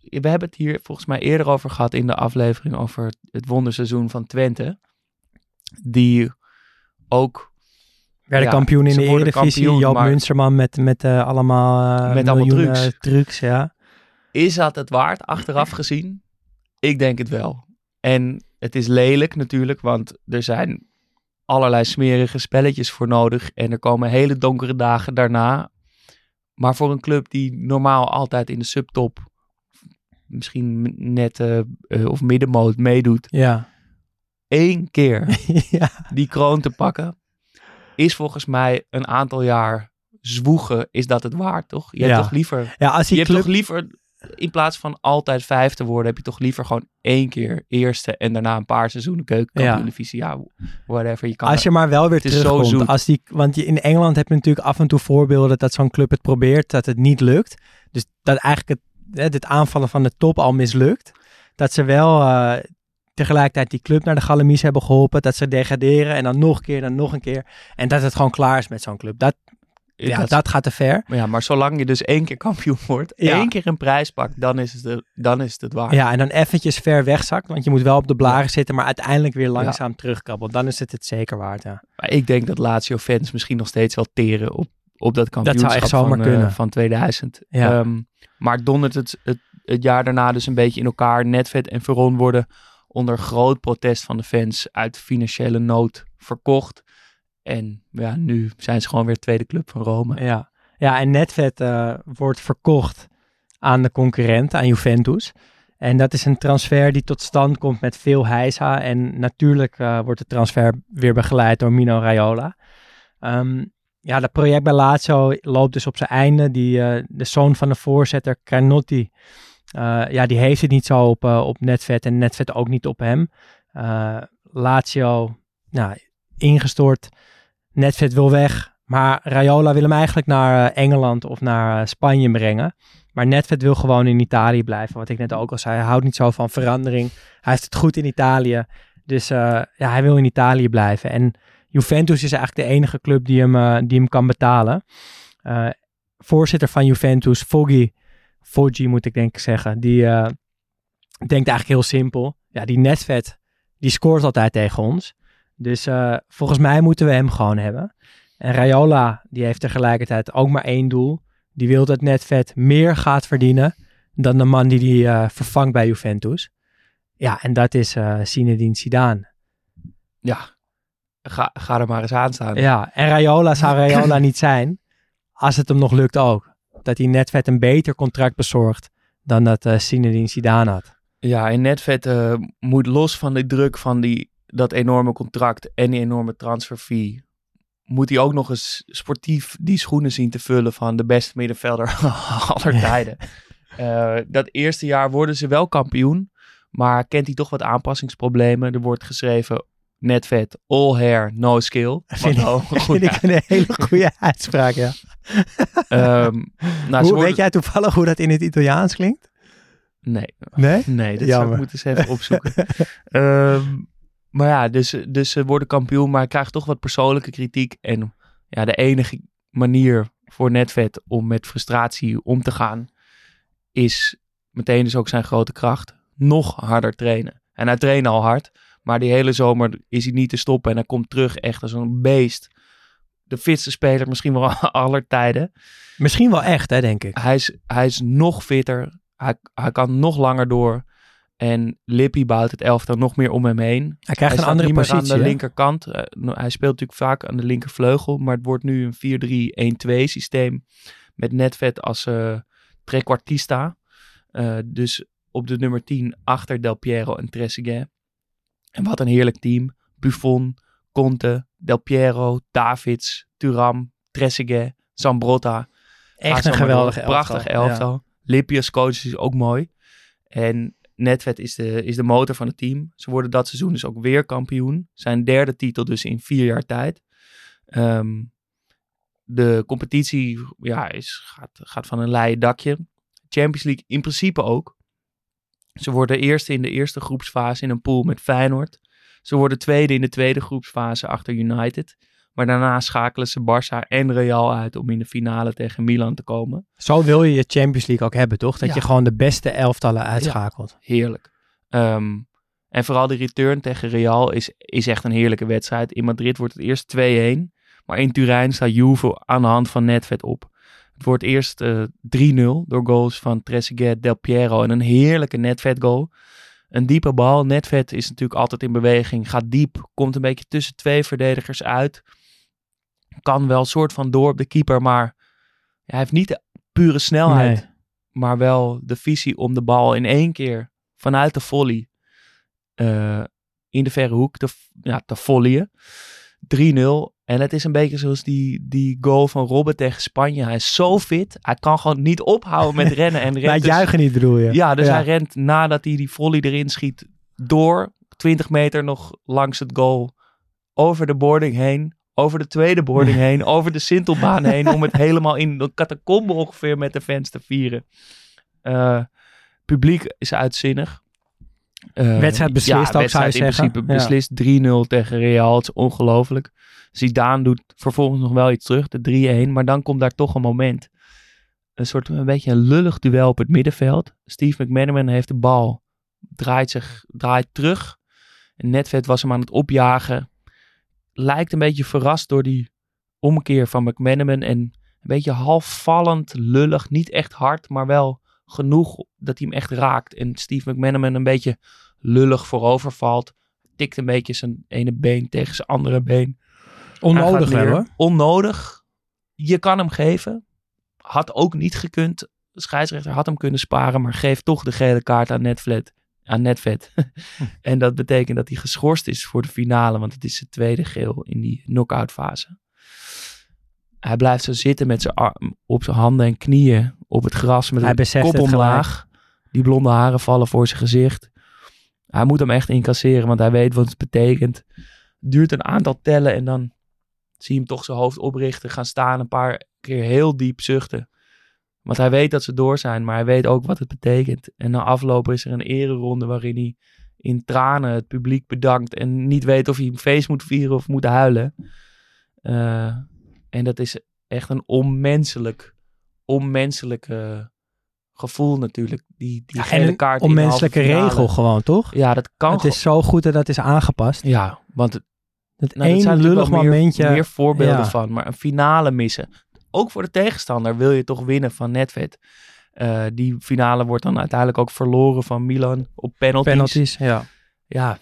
we hebben het hier volgens mij eerder over gehad in de aflevering over het wonderseizoen van Twente. Die ook Werden Ja, kampioen in de Eredivisie. Joop maar- Munsterman met, met eh, allemaal, eh, Met allemaal trucs. trucs. Ja. Is dat het waard, achteraf gezien? Ik denk het wel. En het is lelijk natuurlijk, want er zijn allerlei smerige spelletjes voor nodig. En er komen hele donkere dagen daarna. Maar voor een club die normaal altijd in de subtop, misschien net eh, of middenmoot meedoet, Ja. één keer ja. die kroon te pakken, is volgens mij een aantal jaar zwoegen, is dat het waard, toch? Je Ja. hebt toch liever ja, als je die hebt club... toch liever, in plaats van altijd vijf te worden, heb je toch liever gewoon één keer eerste en daarna een paar seizoenen keukenkampioen-divisie. Ja, whatever. Je kan Als je maar wel weer terugkomt. Als die, want je, in Engeland heb je natuurlijk af en toe voorbeelden dat zo'n club het probeert, dat het niet lukt. Dus dat eigenlijk het, hè, dit aanvallen van de top al mislukt. Dat ze wel eh, tegelijkertijd die club naar de galamies hebben geholpen. Dat ze degraderen en dan nog een keer, dan nog een keer. En dat het gewoon klaar is met zo'n club. Dat, ja, dat- dat gaat te ver. maar ja, maar zolang je dus één keer kampioen wordt, Ja. één keer een prijs pakt, dan is het, de, dan is het, het waard. Ja, en dan eventjes ver wegzakt. Want je moet wel op de blaren zitten, maar uiteindelijk weer langzaam terugkrabbelen. Dan is het het zeker waard, ja. Maar ik denk dat Lazio-fans misschien nog steeds wel teren op, op dat kampioenschap echt zomaar van, eh, kunnen. van 2000. Ja. Ehm, maar dondert het, het het jaar daarna dus een beetje in elkaar. Netvet en Veron worden onder groot protest van de fans uit financiële nood verkocht. En ja, nu zijn ze gewoon weer tweede club van Rome. Ja, ja en Netvet eh, wordt verkocht aan de concurrent, aan Juventus. En dat is een transfer die tot stand komt met veel heisa. En natuurlijk eh, wordt de transfer weer begeleid door Mino Raiola. Ehm, ja, dat project bij Lazio loopt dus op zijn einde. Die, eh, de zoon van de voorzitter, Carnotti, eh, ja, die heeft het niet zo op, uh, op Netvet en Netvet ook niet op hem. Uh, Lazio, nou, ingestort. Netvet wil weg. Maar Raiola wil hem eigenlijk naar Engeland of naar Spanje brengen. Maar Netvet wil gewoon in Italië blijven. Wat ik net ook al zei, hij houdt niet zo van verandering. Hij heeft het goed in Italië. Dus ja, hij wil in Italië blijven. En Juventus is eigenlijk de enige club die hem, die hem kan betalen. voorzitter van Juventus, Foggy, 4G moet ik denk ik zeggen. Die eh, denkt eigenlijk heel simpel. Ja, die netvet, die scoort altijd tegen ons. Dus eh, volgens mij moeten we hem gewoon hebben. En Rayola, die heeft tegelijkertijd ook maar één doel. Die wil dat netvet meer gaat verdienen dan de man die, die eh, vervangt bij Juventus. Ja, en dat is uh, Zinedine Zidane. Ja, ga, ga er maar eens aan staan. Ja, en Rayola zou Rayola niet zijn als het hem nog lukt ook. Dat hij Netvet een beter contract bezorgt dan dat eh Zinedine Zidane had. Ja, en Netvet eh, moet los van de druk van die, dat enorme contract en die enorme transferfee, moet hij ook nog eens sportief die schoenen zien te vullen van de beste middenvelder aller tijden. Eh, dat eerste jaar worden ze wel kampioen, maar kent hij toch wat aanpassingsproblemen. Er wordt geschreven, Netvet, all hair, no skill. Vind ik- Vind ik een hele goede uitspraak, ja. Ehm, nou, hoe, worden- Weet jij toevallig hoe dat in het Italiaans klinkt? Nee, Nee? Nee, dat zou Jammer. ik moeten eens even opzoeken. Ehm, maar ja, dus, dus ze worden kampioen, maar krijgen toch wat persoonlijke kritiek. En ja, de enige manier voor Netvet om met frustratie om te gaan, is meteen dus ook zijn grote kracht. Nog harder trainen. En hij traint al hard, maar die hele zomer is hij niet te stoppen. En hij komt terug echt als een beest. De fitste speler misschien wel aller tijden. Misschien wel echt, hè, denk ik. Hij is, hij is nog fitter. Hij, hij kan nog langer door. En Lippi bouwt het elftal nog meer om hem heen. Hij Hij krijgt een andere positie. aan de hè? linkerkant. Eh, hij speelt natuurlijk vaak aan de linkervleugel. Maar het wordt nu een 4-3-1-2 systeem. Met Netvet als eh trequartista. Eh, dus op de nummer 10 achter Del Piero en Trezeguet. En wat een heerlijk team. Buffon, Conte, Del Piero, Davids, Turam, Trezeguet, Zambrotta. Echt een door. elftal. Prachtig elftal. Lippi als coach is ook mooi. En Netvet is de, is de motor van het team. Ze worden dat seizoen dus ook weer kampioen. Zijn derde titel dus in vier jaar tijd. Ehm, de competitie ja, is, gaat, gaat van een leien dakje. Champions League in principe ook. Ze worden eerste in de eerste groepsfase in een pool met Feyenoord. Ze worden tweede in de tweede groepsfase achter United. Maar daarna schakelen ze Barça en Real uit om in de finale tegen Milan te komen. Zo wil je je Champions League ook hebben, toch? Dat Ja. je gewoon de beste elftallen uitschakelt. Heerlijk. Ehm, en vooral de return tegen Real is, is echt een heerlijke wedstrijd. In Madrid wordt het eerst 2-1. Maar in Turijn staat Juve aan de hand van Netvet op. Het wordt eerst eh, 3-0 door goals van Trezeguet, Del Piero en een heerlijke Netvet goal. Een diepe bal. Netvet is natuurlijk altijd in beweging. Gaat diep. Komt een beetje tussen twee verdedigers uit. Kan wel soort van door op de keeper. Maar hij heeft niet de pure snelheid. Nee. Maar wel de visie om de bal in één keer vanuit de volley. eh, in de verre hoek te, ja, te volleyen. 3-0. En het is een beetje zoals die, die goal van Robben tegen Spanje. Hij is zo fit. Hij kan gewoon niet ophouden met rennen. En Bij rent het dus- juichen niet bedoel je? ja, dus hij rent nadat hij die volley erin schiet door 20 meter nog langs het goal. Over de boarding heen. Over de tweede boarding heen. Over de Sintelbaan heen. Om het helemaal in de catacombe ongeveer met de fans te vieren. Eh, publiek is uitzinnig. Eh, Wedstrijd beslist ook, zou je wedstrijd in zeggen. principe Ja. beslist 3-0 tegen Real. Het is ongelooflijk. Zidane doet vervolgens nog wel iets terug, de 3-1. Maar dan komt daar toch een moment. Een soort een beetje een lullig duel op het middenveld. Steve McManaman heeft de bal. Draait zich, draait terug. En Netvet was hem aan het opjagen. Lijkt een beetje verrast door die omkeer van McManaman. En een beetje halfvallend, lullig. Niet echt hard, maar wel genoeg dat hij hem echt raakt. En Steve McManaman een beetje lullig voorover valt. Tikt een beetje zijn ene been tegen zijn andere been. Onnodig wel hoor. Onnodig. Je kan hem geven. Had ook niet gekund. De scheidsrechter had hem kunnen sparen, maar geeft toch de gele kaart aan Netvet. Aan Netvet. en dat betekent dat hij geschorst is voor de finale, want het is zijn tweede geel in die knock-out fase. Hij blijft zo zitten met zijn arm op zijn handen en knieën op het gras met Hij een kop omlaag. Die blonde haren vallen voor zijn gezicht. Hij moet hem echt incasseren, want hij weet wat het betekent. Duurt een aantal tellen en dan zie hem toch zijn hoofd oprichten, gaan staan, een paar keer heel diep zuchten. Want hij weet dat ze door zijn, maar hij weet ook wat het betekent. En na afloop is er een ereronde waarin hij in tranen het publiek bedankt en niet weet of hij een feest moet vieren of moet huilen. Eh, en dat is echt een onmenselijk, onmenselijk gevoel natuurlijk. Die, die Ja, gele en kaart onmenselijke regel gewoon, toch? Ja, dat kan Het is zo goed dat dat is aangepast. Ja, want het, Dat nou, één zijn lullig meer- momentje. Meer, voorbeelden ja. van, maar een finale missen. Ook voor de tegenstander wil je toch winnen van Netvet. Eh, die finale wordt dan uiteindelijk ook verloren van Milan op penalties. penalties, ja. Ja,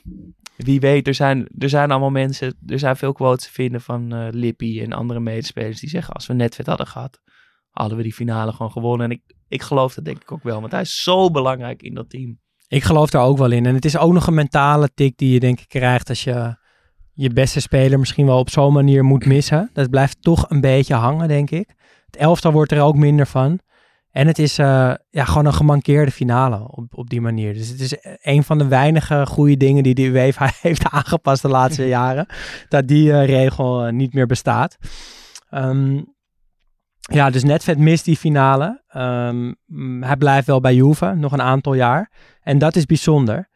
wie weet, er zijn, er zijn allemaal mensen, er zijn veel quotes te vinden van eh Lippi en andere medespelers die zeggen, als we Netvet hadden gehad, hadden we die finale gewoon gewonnen. En ik, ik geloof dat denk ik ook wel, want hij is zo belangrijk in dat team. Ik geloof daar ook wel in. En het is ook nog een mentale tik die je denk ik krijgt als je je beste speler misschien wel op zo'n manier moet missen. Dat blijft toch een beetje hangen, denk ik. Het elftal wordt er ook minder van. En het is eh, ja, gewoon een gemankeerde finale op, op die manier. Dus het is een van de weinige goede dingen die de UEFA heeft aangepast de laatste jaren. Dat die eh, regel eh, niet meer bestaat. Ehm, ja, dus Netvet mist die finale. Ehm, hij blijft wel bij Juve, nog een aantal jaar. En dat is bijzonder.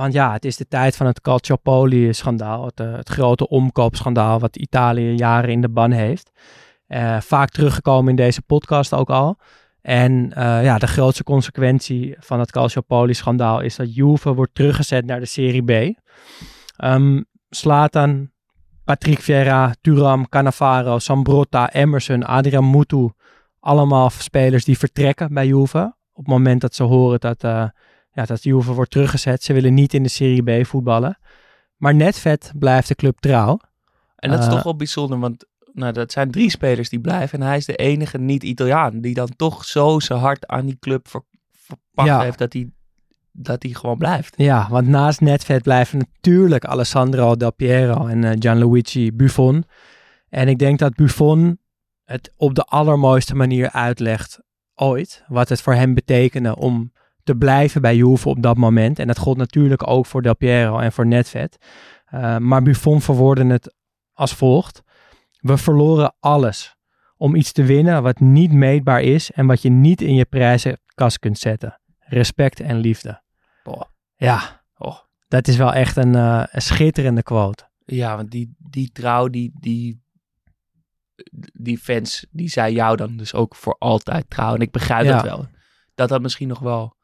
Want ja, het is de tijd van het Calciopoli-schandaal. Het, eh, het grote omkoopschandaal wat Italië jaren in de ban heeft. Eh, vaak teruggekomen in deze podcast ook al. En eh, ja, de grootste consequentie van het Calciopoli-schandaal is dat Juve wordt teruggezet naar de Serie B. Ehm Slatan, Patrick Vieira, Turam, Cannavaro, Sambrotta, Emerson, Adrian Mutu. Allemaal spelers die vertrekken bij Juve. Op het moment dat ze horen dat, ja, dat Juve wordt teruggezet. Ze willen niet in de Serie B voetballen. Maar Netvet blijft de club trouw. En dat is Eh, toch wel bijzonder, want nou, dat zijn drie spelers die blijven. En hij is de enige niet-Italiaan die dan toch zo zijn hart aan die club ver, verpakt Ja. heeft dat hij, dat hij gewoon blijft. Ja, want naast Netvet blijven natuurlijk Alessandro Del Piero en eh, Gianluigi Buffon. En ik denk dat Buffon het op de allermooiste manier uitlegt ooit. Wat het voor hem betekende om te blijven bij Juve op dat moment. En dat gold natuurlijk ook voor Del Piero en voor Netvet. Eh, maar Buffon verwoordde het als volgt. We verloren alles om iets te winnen wat niet meetbaar is en wat je niet in je prijzenkast kunt zetten. Respect en liefde. Ja, Oh. dat is wel echt een, eh, een schitterende quote. Ja, want die, die trouw, die, die, die fans, die zijn jou dan dus ook voor altijd trouw. En ik begrijp Ja. dat wel. Dat dat misschien nog wel,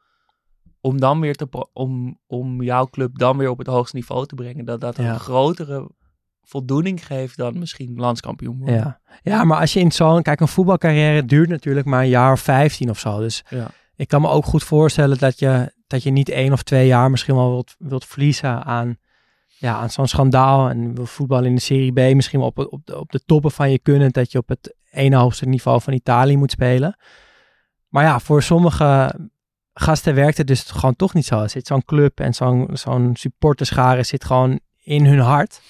om dan weer te, om, om jouw club dan weer op het hoogste niveau te brengen, dat dat Ja. een grotere voldoening geeft dan misschien landskampioen worden. Ja. ja, maar als je in zo'n... Kijk, een voetbalcarrière duurt natuurlijk maar een jaar of 15 of zo. Dus Ja. ik kan me ook goed voorstellen dat je, dat je niet één of twee jaar misschien wel wilt, wilt verliezen aan, ja, aan zo'n schandaal. En wil voetballen in de Serie B misschien wel op, op, de, op de toppen van je kunnen. Dat je op het ene hoogste niveau van Italië moet spelen. Maar ja, voor sommige gasten werkt het dus gewoon toch niet zo. Er zit zo'n club en zo'n zo'n supporterschare zit gewoon in hun hart.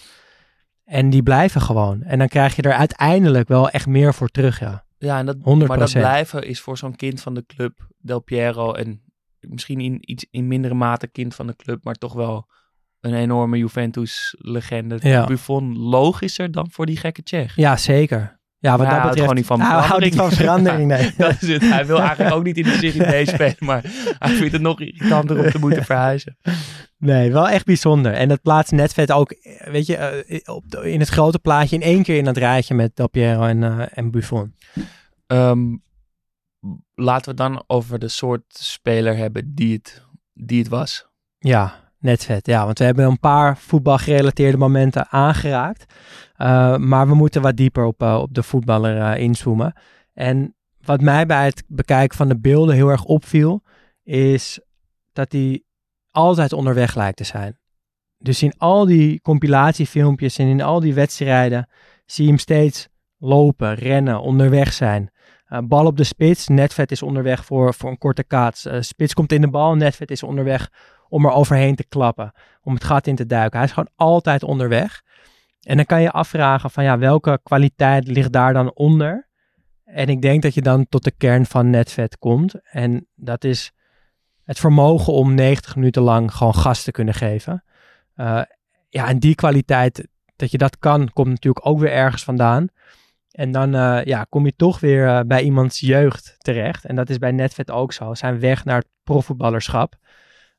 En die blijven gewoon. En dan krijg je er uiteindelijk wel echt meer voor terug, ja. Ja, en dat, 100%. maar dat blijven is voor zo'n kind van de club, Del Piero, en misschien in iets in mindere mate kind van de club, maar toch wel een enorme Juventus-legende. Ja. Buffon logischer dan voor die gekke Tsjech. Ja, zeker. Ja, wat dat houdt betreft. gewoon niet van hij houdt niet van verandering, nee. Dat is het. Hij wil eigenlijk ook niet in de Serie B spelen, maar hij vindt het nog irritanter om te moeten verhuizen. Nee, wel echt bijzonder. En dat plaatst Netvet ook, weet je, eh, op de- in het grote plaatje in één keer in dat rijtje met Del Piero en, eh, en Buffon. Ehm, laten we het dan over de soort speler hebben die het, die het was. Ja, Netvet. Ja, want we hebben een paar voetbalgerelateerde momenten aangeraakt. Eh, maar we moeten wat dieper op, eh, op de voetballer eh, inzoomen. En wat mij bij het bekijken van de beelden heel erg opviel, is dat hij altijd onderweg lijkt te zijn. Dus in al die compilatiefilmpjes en in al die wedstrijden zie je hem steeds lopen, rennen, onderweg zijn. Bal op de spits, Netvet is onderweg voor, voor een korte kaats. Spits komt in de bal, Netvet is onderweg om er overheen te klappen, om het gat in te duiken. Hij is gewoon altijd onderweg. En dan kan je afvragen van ja, welke kwaliteit ligt daar dan onder? En ik denk dat je dan tot de kern van Netvet komt. En dat is het vermogen om 90 minuten lang gewoon gas te kunnen geven. Eh, ja, en die kwaliteit, dat je dat kan, komt natuurlijk ook weer ergens vandaan. En dan eh, ja, kom je toch weer eh, bij iemands jeugd terecht. En dat is bij Netvet ook zo. Zijn weg naar het profvoetballerschap.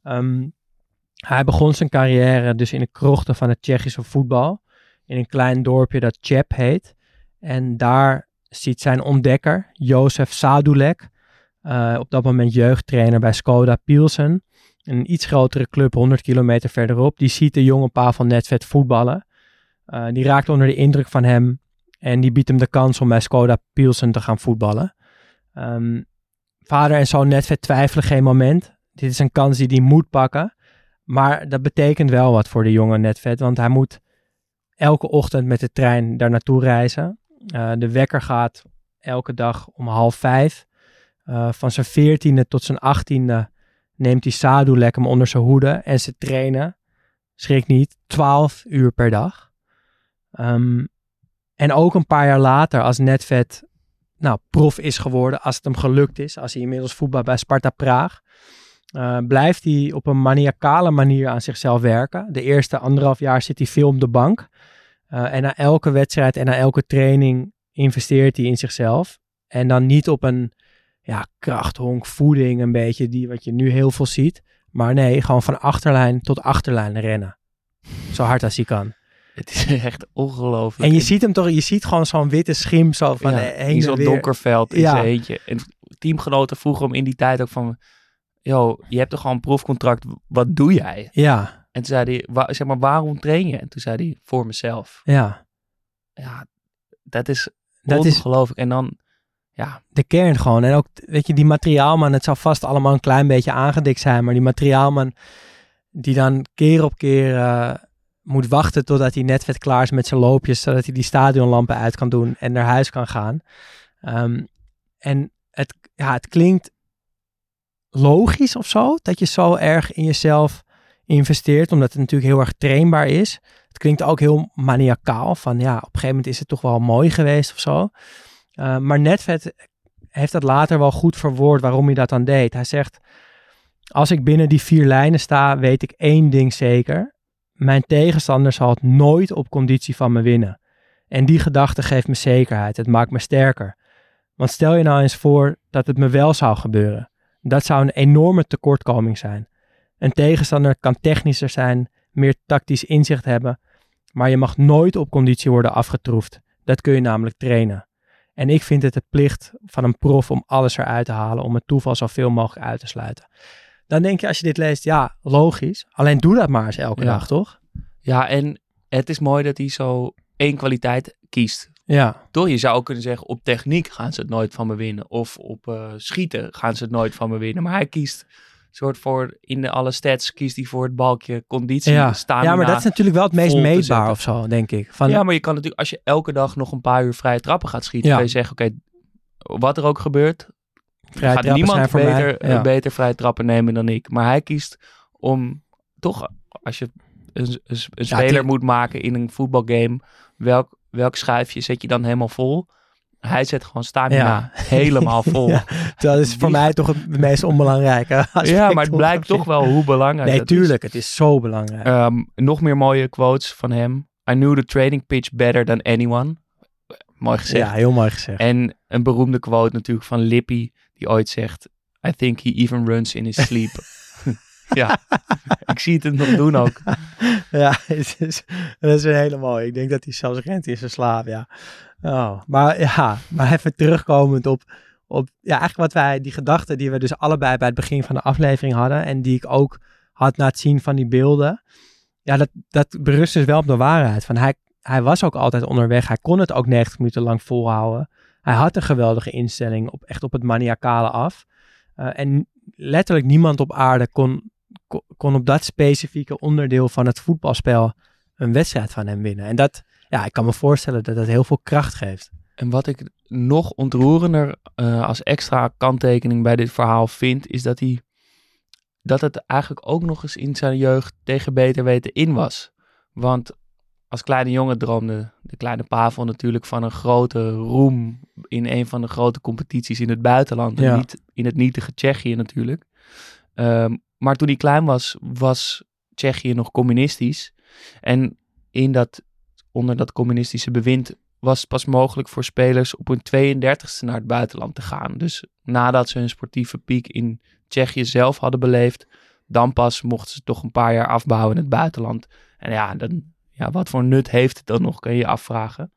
Ehm, hij begon zijn carrière dus in de krochten van het Tsjechische voetbal. In een klein dorpje dat Čep heet. En daar ziet zijn ontdekker, Jozef Sadulek, eh, op dat moment jeugdtrainer bij Skoda Pilsen. Een iets grotere club 100 kilometer verderop. Die ziet de jonge Pavel Netvet voetballen. Eh, die raakt onder de indruk van hem. En die biedt hem de kans om bij Skoda Pilsen te gaan voetballen. Ehm, vader en zoon Netvet twijfelen geen moment. Dit is een kans die hij moet pakken. Maar dat betekent wel wat voor de jonge Netvet. Want hij moet elke ochtend met de trein daar naartoe reizen. Eh, de wekker gaat elke dag om half vijf. Eh, van zijn veertiende tot zijn achttiende neemt hij Sadulek hem onder zijn hoede. En ze trainen, schrik niet, 12 uur per dag. Ehm, en ook een paar jaar later, als Netvet nou, prof is geworden, als het hem gelukt is, als hij inmiddels voetbal bij Sparta Praag, eh, blijft hij op een maniacale manier aan zichzelf werken. De eerste anderhalf jaar zit hij veel op de bank. Eh, en na elke wedstrijd en na elke training investeert hij in zichzelf. En dan niet op een ja, krachthonk, voeding, een beetje die wat je nu heel veel ziet. Maar nee, gewoon van achterlijn tot achterlijn rennen. Zo hard als hij kan. Het is echt ongelooflijk. En je ziet hem toch, je ziet gewoon zo'n witte schim zo van ja, heen in zo'n donker veld in Ja. zijn eentje. En teamgenoten vroegen hem in die tijd ook van... Yo, je hebt toch gewoon een proefcontract, wat doe jij? Ja, En toen zei hij, wa- zeg maar, waarom train je? En toen zei hij, voor mezelf. ja. Ja, dat is Dat is ongelooflijk. En dan, ja, de kern gewoon. En ook, weet je, die materiaalman, het zal vast allemaal een klein beetje aangedikt zijn, maar die materiaalman die dan keer op keer eh, moet wachten totdat hij net vet klaar is met zijn loopjes, zodat hij die stadionlampen uit kan doen en naar huis kan gaan. Ehm, en het, ja, het klinkt logisch of zo, dat je zo erg in jezelf investeert, omdat het natuurlijk heel erg trainbaar is. Het klinkt ook heel maniacaal, van ja, op een gegeven moment is het toch wel mooi geweest of zo. Uh, maar Netvet heeft dat later wel goed verwoord waarom hij dat dan deed. Hij zegt, als ik binnen die vier lijnen sta, weet ik één ding zeker. Mijn tegenstander zal het nooit op conditie van me winnen. En die gedachte geeft me zekerheid. Het maakt me sterker. Want stel je nou eens voor dat het me wel zou gebeuren. Dat zou een enorme tekortkoming zijn. Een tegenstander kan technischer zijn, meer tactisch inzicht hebben. maar je mag nooit op conditie worden afgetroefd. Dat kun je namelijk trainen. En ik vind het de plicht van een prof om alles eruit te halen, om het toeval zoveel mogelijk uit te sluiten. Dan denk je als je dit leest, ja, logisch. Alleen doe dat maar eens elke Ja. dag, toch? Ja, en het is mooi dat hij zo één kwaliteit kiest. Ja, Toch, je zou ook kunnen zeggen, op techniek gaan ze het nooit van me winnen. Of op eh, schieten gaan ze het nooit van me winnen. Maar hij kiest soort voor, in de alle stats kiest hij voor het balkje conditie, ja. stamina. ja, maar dat is natuurlijk wel het meest meetbaar of zo, denk ik. Van, Ja, maar je kan natuurlijk, als je elke dag nog een paar uur vrije trappen gaat schieten, Ja. kan je zeggen, oké, wat er ook gebeurt, vrije gaat niemand beter. Ja. beter vrije trappen nemen dan ik. Maar hij kiest om, toch, als je een, een, een speler moet maken in een voetbalgame, welk, welk schuifje zet je dan helemaal vol? Hij zet gewoon stamina Ja. helemaal vol. Ja, Dat is voor Die- mij toch het meest onbelangrijke Ja, maar het blijkt toch wel hoe belangrijk Nee, is. tuurlijk. Het is zo belangrijk. Ehm, nog meer mooie quotes van hem. I knew the training pitch better than anyone. Mooi gezegd. ja, heel mooi gezegd. En een beroemde quote natuurlijk van Lippy, die ooit zegt: I think he even runs in his sleep. ja, ik zie het hem nog doen ook. Ja, het is, dat is een hele mooie. Ik denk dat hij zelfs rent in zijn slaap, ja. Oh, maar ja, maar even terugkomend op, op ja, eigenlijk wat wij, die gedachten die we dus allebei bij het begin van de aflevering hadden en die ik ook had na het zien van die beelden. Ja, dat, dat berust dus wel op de waarheid. Van hij, hij was ook altijd onderweg. Hij kon het ook 90 minuten lang volhouden. Hij had een geweldige instelling, op, echt op het maniacale af. Eh, en letterlijk niemand op aarde kon, kon, op dat specifieke onderdeel van het voetbalspel een wedstrijd van hem winnen. En dat, ja, ik kan me voorstellen dat dat heel veel kracht geeft. En wat ik nog ontroerender eh, als extra kanttekening bij dit verhaal vind, is dat hij dat het eigenlijk ook nog eens in zijn jeugd tegen beter weten in was. Want als kleine jongen droomde de kleine Pavel natuurlijk van een grote roem in een van de grote competities in het buitenland. Ja. En niet in het nietige Tsjechië natuurlijk. Ehm, maar toen hij klein was, was Tsjechië nog communistisch. En in dat, onder dat communistische bewind was het pas mogelijk voor spelers op hun 32e naar het buitenland te gaan. Dus nadat ze hun sportieve piek in Tsjechië zelf hadden beleefd, dan pas mochten ze toch een paar jaar afbouwen in het buitenland. En ja, dan, ja, wat voor nut heeft het dan nog, kun je je afvragen.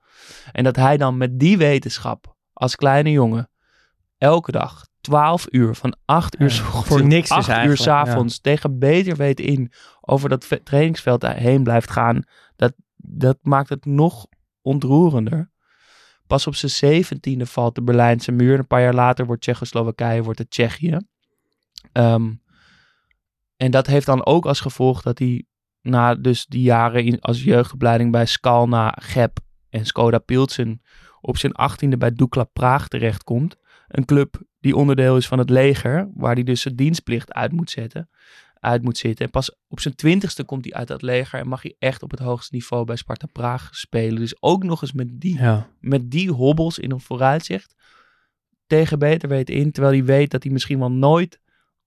En dat hij dan met die wetenschap als kleine jongen elke dag 12 uur van 8 uur Ja, voor niks dus 8 uur s'avonds tegen beter weten in over dat ve- trainingsveld heen blijft gaan. Dat, dat maakt het nog ontroerender. Pas op zijn zeventiende valt de Berlijnse muur. Een paar jaar later wordt Tsjechoslowakije, wordt het Tsjechië. Ehm, en dat heeft dan ook als gevolg dat hij na dus die jaren in, als jeugdopleiding bij Skalna, Gep en Skoda Pilsen op zijn achttiende bij Dukla Praag terechtkomt. Een club die onderdeel is van het leger, waar hij dus zijn dienstplicht uit moet zetten. Uit moet zitten. En pas op zijn twintigste komt hij uit dat leger en mag hij echt op het hoogste niveau bij Sparta Praag spelen. Dus ook nog eens met die Ja. met die hobbels in een vooruitzicht tegen beter weten in. Terwijl hij weet dat hij misschien wel nooit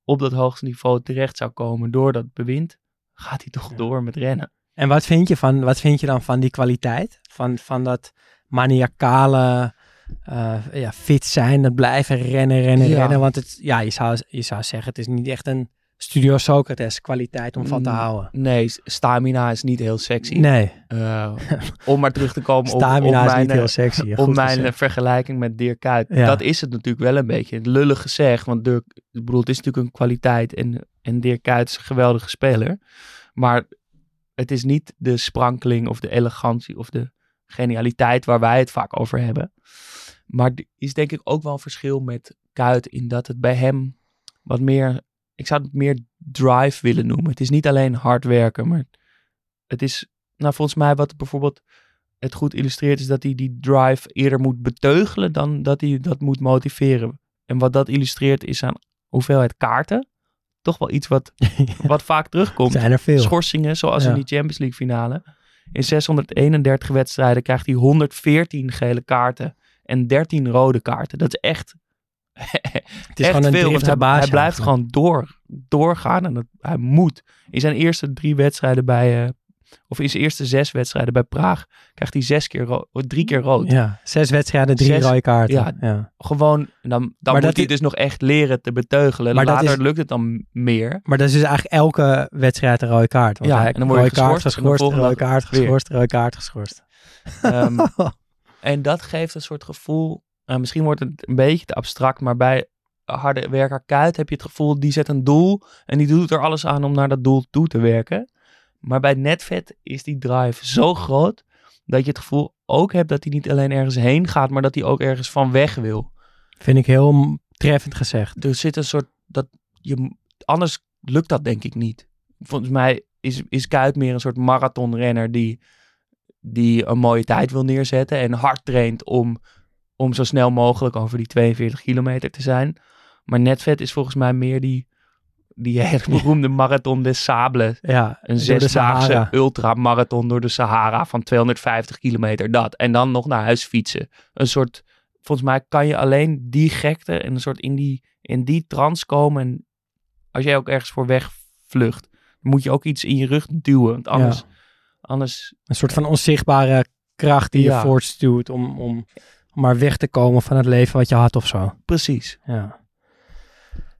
op dat hoogste niveau terecht zou komen door dat bewind. Gaat hij toch door met rennen. En wat vind je, van, wat vind je dan van die kwaliteit? Van, van dat maniacale eh, ja, fit zijn, dat blijven rennen, rennen, Ja. rennen. Want het, ja, je, zou, je zou zeggen, het is niet echt een Studio Socrates kwaliteit om van te Mm, houden. Nee, stamina is niet heel sexy. Nee, Eh, om maar terug te komen op, op stamina is mijn, niet heel sexy. op mijn gezegd. vergelijking met Dirk Kuyt. Ja. Dat is het natuurlijk wel een beetje. Lullig gezegd, want Dirk, ik bedoel, het is natuurlijk een kwaliteit en, en Dirk Kuyt is een geweldige speler. Maar het is niet de sprankeling of de elegantie of de genialiteit waar wij het vaak over hebben. Maar er is denk ik ook wel een verschil met Kuyt in dat het bij hem wat meer, ik zou het meer drive willen noemen. Het is niet alleen hard werken, maar het is, nou volgens mij wat bijvoorbeeld het goed illustreert is dat hij die drive eerder moet beteugelen dan dat hij dat moet motiveren. En wat dat illustreert is aan hoeveelheid kaarten. Toch wel iets wat, wat vaak terugkomt. zijn er veel. Schorsingen, zoals Ja. in die Champions League finale. In 631 wedstrijden krijgt hij 114 gele kaarten en 13 rode kaarten. Dat is echt, Het is echt gewoon een veel. want hij, blijft eigenlijk. gewoon door, doorgaan en dat, hij moet. In zijn eerste drie wedstrijden bij, eh, of in zijn eerste zes wedstrijden bij Praag, krijgt hij zes keer ro- drie keer rood. Ja, zes wedstrijden, drie Zes- rode kaarten. ja. Ja. Gewoon, dan, dan Maar moet hij dus nog echt leren te beteugelen. Maar Later is- lukt het dan meer. Maar dat is dus eigenlijk elke wedstrijd een rode kaart. Want Ja, en dan word je rode kaart geschorst dan geschorst, rode kaart geschorst, rode kaart geschorst. Ehm, en dat geeft een soort gevoel. eh, misschien wordt het een beetje te abstract, maar bij harde werker Kuit heb je het gevoel, die zet een doel en die doet er alles aan om naar dat doel toe te werken. Maar bij Netvet is die drive zo groot dat je het gevoel ook hebt dat hij niet alleen ergens heen gaat, maar dat hij ook ergens van weg wil. Vind ik heel treffend gezegd. Er zit een soort dat je anders lukt dat denk ik niet. Volgens mij is, is Kuit meer een soort marathonrenner die, die een mooie tijd wil neerzetten en hard traint om, om zo snel mogelijk over die 42 kilometer te zijn. Maar Netvet is volgens mij meer die, die hele beroemde marathon des Sables. Ja, Een zesdaagse ultramarathon door de Sahara van 250 kilometer, dat. En dan nog naar huis fietsen. Een soort, volgens mij kan je alleen die gekte en een soort in die, in die trance komen. En als jij ook ergens voor weg vlucht, dan moet je ook iets in je rug duwen. Want anders, Ja. Anders Een soort van onzichtbare kracht die je voortstuwt om, om, om maar weg te komen van het leven wat je had of zo. precies. Ja,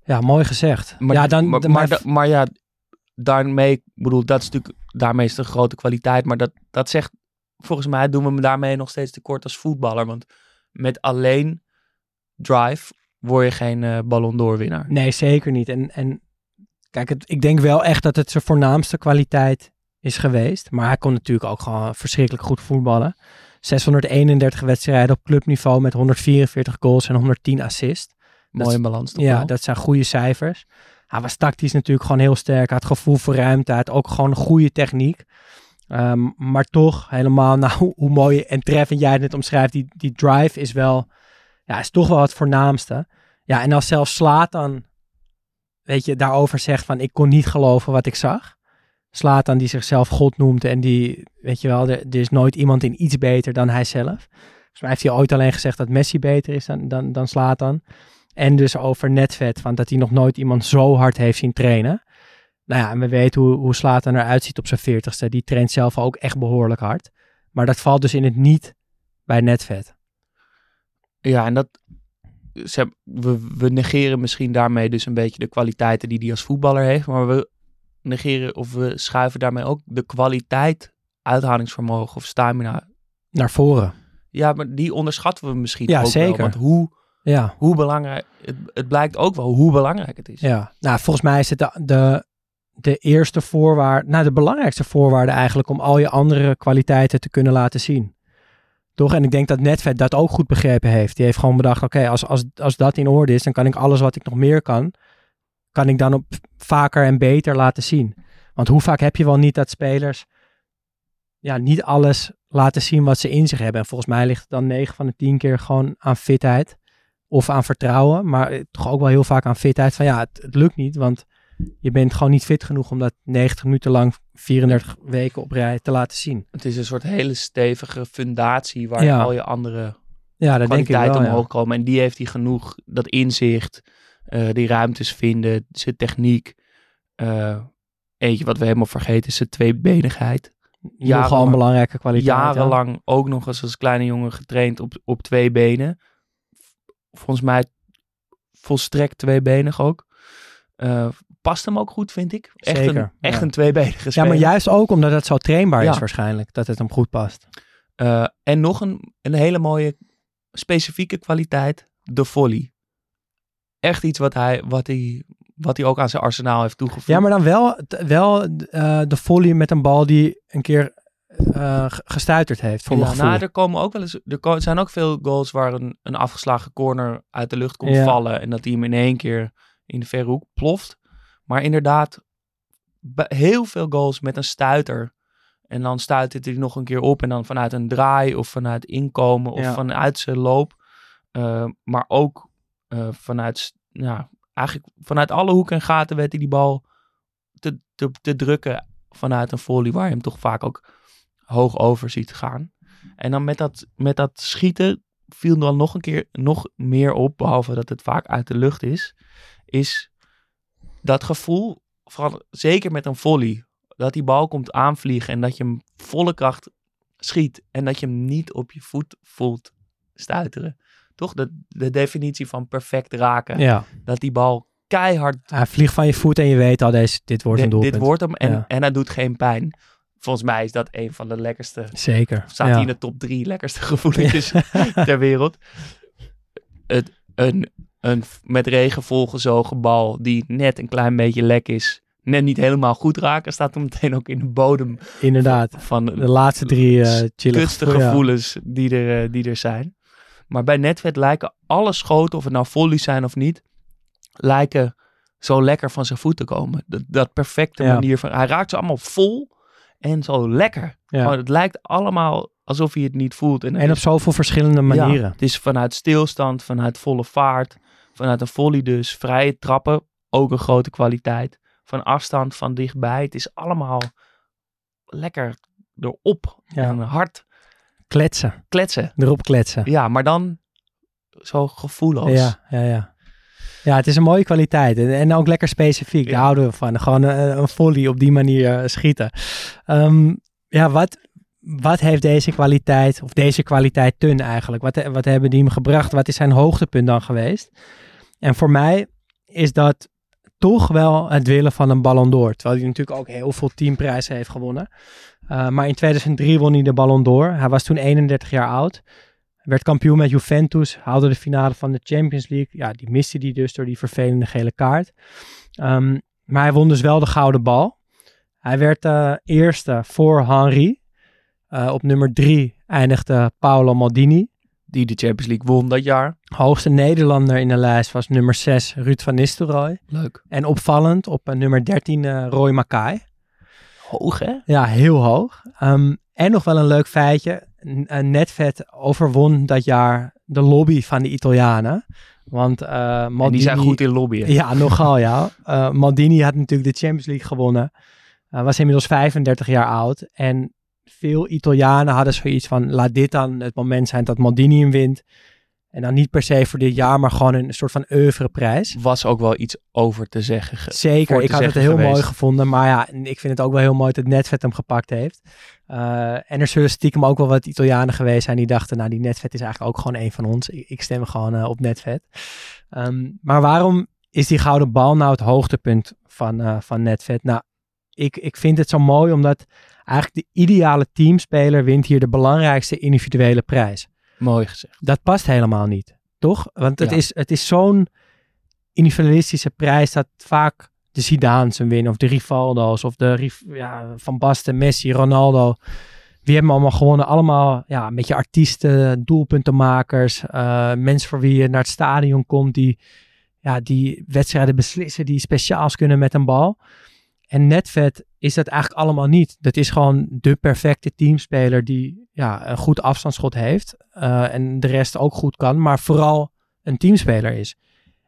ja mooi gezegd. Maar, ja, dan, maar, maar, da- maar ja, daarmee, ik bedoel, dat is natuurlijk, daarmee is de grote kwaliteit. Maar dat, dat zegt, volgens mij doen we me daarmee nog steeds tekort als voetballer. Want met alleen drive word je geen eh Ballon d'Or winnaar. Nee, zeker niet. En, en kijk, het, ik denk wel echt dat het zijn voornaamste kwaliteit is geweest. Maar hij kon natuurlijk ook gewoon verschrikkelijk goed voetballen. 631 wedstrijden op clubniveau met 144 goals en 110 assists. Mooie balans toch Ja, wel? dat zijn goede cijfers. Hij was tactisch natuurlijk gewoon heel sterk. Hij had gevoel voor ruimte. Hij had ook gewoon een goede techniek. Ehm, maar toch, helemaal, nou, hoe, mooi en treffend jij het net omschrijft, die, die drive is wel, ja, is toch wel het voornaamste. Ja, en als zelfs Slatan, weet je, daarover zegt van, ik kon niet geloven wat ik zag. Slatan die zichzelf God noemt en die, weet je wel, er, er is nooit iemand in iets beter dan hij zelf. Volgens heeft hij ooit alleen gezegd dat Messi beter is dan, dan, dan Slatan. En dus over netvet, van dat hij nog nooit iemand zo hard heeft zien trainen. Nou ja, en we weten hoe, hoe Slatan eruit ziet op zijn veertigste. Die traint zelf ook echt behoorlijk hard. Maar dat valt dus in het niet bij netvet. Ja, en dat, we, we negeren misschien daarmee dus een beetje de kwaliteiten die hij als voetballer heeft. Maar we negeren of we schuiven daarmee ook de kwaliteit, uithoudingsvermogen of stamina. Naar voren. Ja, maar die onderschatten we misschien Ja, ook zeker. wel. Want hoe, Ja, hoe belangrijk, het, het blijkt ook wel hoe belangrijk het is. ja. Nou, volgens mij is het de, de, de eerste voorwaarde, nou de belangrijkste voorwaarde eigenlijk om al je andere kwaliteiten te kunnen laten zien. Toch? En ik denk dat Netvet dat ook goed begrepen heeft. Die heeft gewoon bedacht, oké, als, als, als dat in orde is, dan kan ik alles wat ik nog meer kan, kan ik dan op vaker en beter laten zien. Want hoe vaak heb je wel niet dat spelers ja, niet alles laten zien wat ze in zich hebben. En volgens mij ligt het dan 9 van de 10 keer gewoon aan fitheid of aan vertrouwen. Maar eh, toch ook wel heel vaak aan fitheid. Van ja, het, het lukt niet, want je bent gewoon niet fit genoeg om dat 90 minuten lang 34 weken op rij te laten zien. Het is een soort hele stevige fundatie waar Ja. al je andere Ja, dat denk ik wel. ja. omhoog komen. En die heeft hij genoeg, dat inzicht, eh, die ruimtes vinden, zijn techniek. Eh, eentje wat we helemaal vergeten is zijn tweebenigheid. Nogal een jarenlang- belangrijke kwaliteit. ja. Jarenlang ook nog eens als kleine jongen getraind op, op twee benen. Volgens mij volstrekt tweebenig ook. Eh, past hem ook goed, vind ik. Echt, Zeker, een, echt ja. een tweebenige Ja, speler. maar juist ook omdat het zo trainbaar is Ja. waarschijnlijk. Dat het hem goed past. En nog een, een hele mooie specifieke kwaliteit, de volley. Echt iets wat hij, wat hij, wat hij ook aan zijn arsenaal heeft toegevoegd. Ja, maar dan wel, wel eh, de volley met een bal die een keer g- gestuiterd heeft, voor ja, mijn nou, er komen ook wel eens, er zijn ook veel goals waar een, een afgeslagen corner uit de lucht komt Ja. vallen en dat hij hem in één keer in de verre hoek ploft. Maar inderdaad, heel veel goals met een stuiter. En dan stuitert hij nog een keer op en dan vanuit een draai of vanuit inkomen of Ja. vanuit zijn loop. Eh, maar ook eh, vanuit, ja, eigenlijk vanuit alle hoeken en gaten werd hij die bal te, te, drukken vanuit een volley waar je hem toch vaak ook hoog over ziet gaan. En dan met dat, met dat schieten viel dan nog een keer nog meer op, behalve dat het vaak uit de lucht is, is dat gevoel, van, zeker met een volley, dat die bal komt aanvliegen en dat je hem volle kracht schiet en dat je hem niet op je voet voelt stuiteren. Toch de, de definitie van perfect raken. Ja. Dat die bal keihard Hij vliegt van je voet en je weet al, deze, dit wordt een doelpunt. dit wordt hem en, Ja. en hij doet geen pijn. Volgens mij is dat een van de lekkerste Zeker. Staat ja. hij in de top drie lekkerste gevoelens ter wereld. Het, een, een met regen volgezogen bal die net een klein beetje lek is. Net niet helemaal goed raken. Staat hem meteen ook in de bodem Inderdaad. van De laatste drie ja. gevoelens die, er, eh, die er zijn. Maar bij Netvet lijken alle schoten, of het nou volleys zijn of niet, lijken zo lekker van zijn voet te komen. Dat, dat perfecte Ja. manier van... Hij raakt ze allemaal vol en zo lekker. Ja. Het lijkt allemaal alsof hij het niet voelt. En, En op is- zoveel verschillende ja, manieren. het is vanuit stilstand, vanuit volle vaart, vanuit een volley dus. Vrije trappen, ook een grote kwaliteit. Van afstand, van dichtbij. Het is allemaal lekker erop. Ja. En hard Kletsen. kletsen. Erop kletsen. Ja, maar dan zo gevoelloos. Ja, ja, ja. Ja, het is een mooie kwaliteit. En, en ook lekker specifiek. Daar Ja. houden we van. Gewoon een, een volley op die manier eh, schieten. Ehm, ja, wat, wat heeft deze kwaliteit, of deze kwaliteit Tun eigenlijk? Wat, wat hebben die hem gebracht? Wat is zijn hoogtepunt dan geweest? En voor mij is dat toch wel het willen van een Ballon d'Or. Terwijl hij natuurlijk ook heel veel teamprijzen heeft gewonnen. Uh, maar in 2003 won hij de Ballon d'Or. Hij was toen 31 jaar oud. Werd kampioen met Juventus, haalde de finale van de Champions League. Ja, die miste hij dus door die vervelende gele kaart. Um, maar hij won dus wel de gouden bal. Hij werd uh, eerste voor Henry. Uh, op nummer drie eindigde Paolo Maldini. Die de Champions League won dat jaar. Hoogste Nederlander in de lijst was nummer 6 Ruud van Nistelrooy. Leuk. En opvallend op uh, nummer 13 Roy Mackay. Hoog hè? Ja, heel hoog. Um, en nog wel een leuk feitje. Netvet overwon dat jaar de lobby van de Italianen. Want uh, Maldini... En die zijn goed in lobbyen. Ja, nogal ja. Uh, Maldini had natuurlijk de Champions League gewonnen. Uh, was inmiddels 35 jaar oud. En veel Italianen hadden zoiets van... laat dit dan het moment zijn dat Maldini hem wint. En dan niet per se voor dit jaar, maar gewoon een soort van oeuvreprijs. Was ook wel iets over te zeggen. Ge Zeker, ik had het heel geweest. mooi gevonden. Maar ja, ik vind het ook wel heel mooi dat Netvet hem gepakt heeft. Uh, en er zullen stiekem ook wel wat Italianen geweest zijn die dachten... nou, die Netvet is eigenlijk ook gewoon een van ons. Ik, ik stem gewoon uh, op Netvet. Um, maar waarom is die gouden bal nou het hoogtepunt van, uh, van Netvet? Nou, ik, ik vind het zo mooi omdat eigenlijk de ideale teamspeler wint hier de belangrijkste individuele prijs. Mooi gezegd. Dat past helemaal niet, toch? Want het ja. is, het is zo'n individualistische prijs dat vaak de Zidane's hem winnen. Of de Rivaldo's. Of de ja, Van Basten, Messi, Ronaldo. Wie hebben allemaal gewonnen? Allemaal ja, een beetje artiesten, doelpuntenmakers. Uh, mensen voor wie je naar het stadion komt. Die, ja, die wedstrijden beslissen. Die speciaals kunnen met een bal. En Netvet is dat eigenlijk allemaal niet. Dat is gewoon de perfecte teamspeler die ja, een goed afstandsschot heeft. Uh, en de rest ook goed kan. Maar vooral een teamspeler is.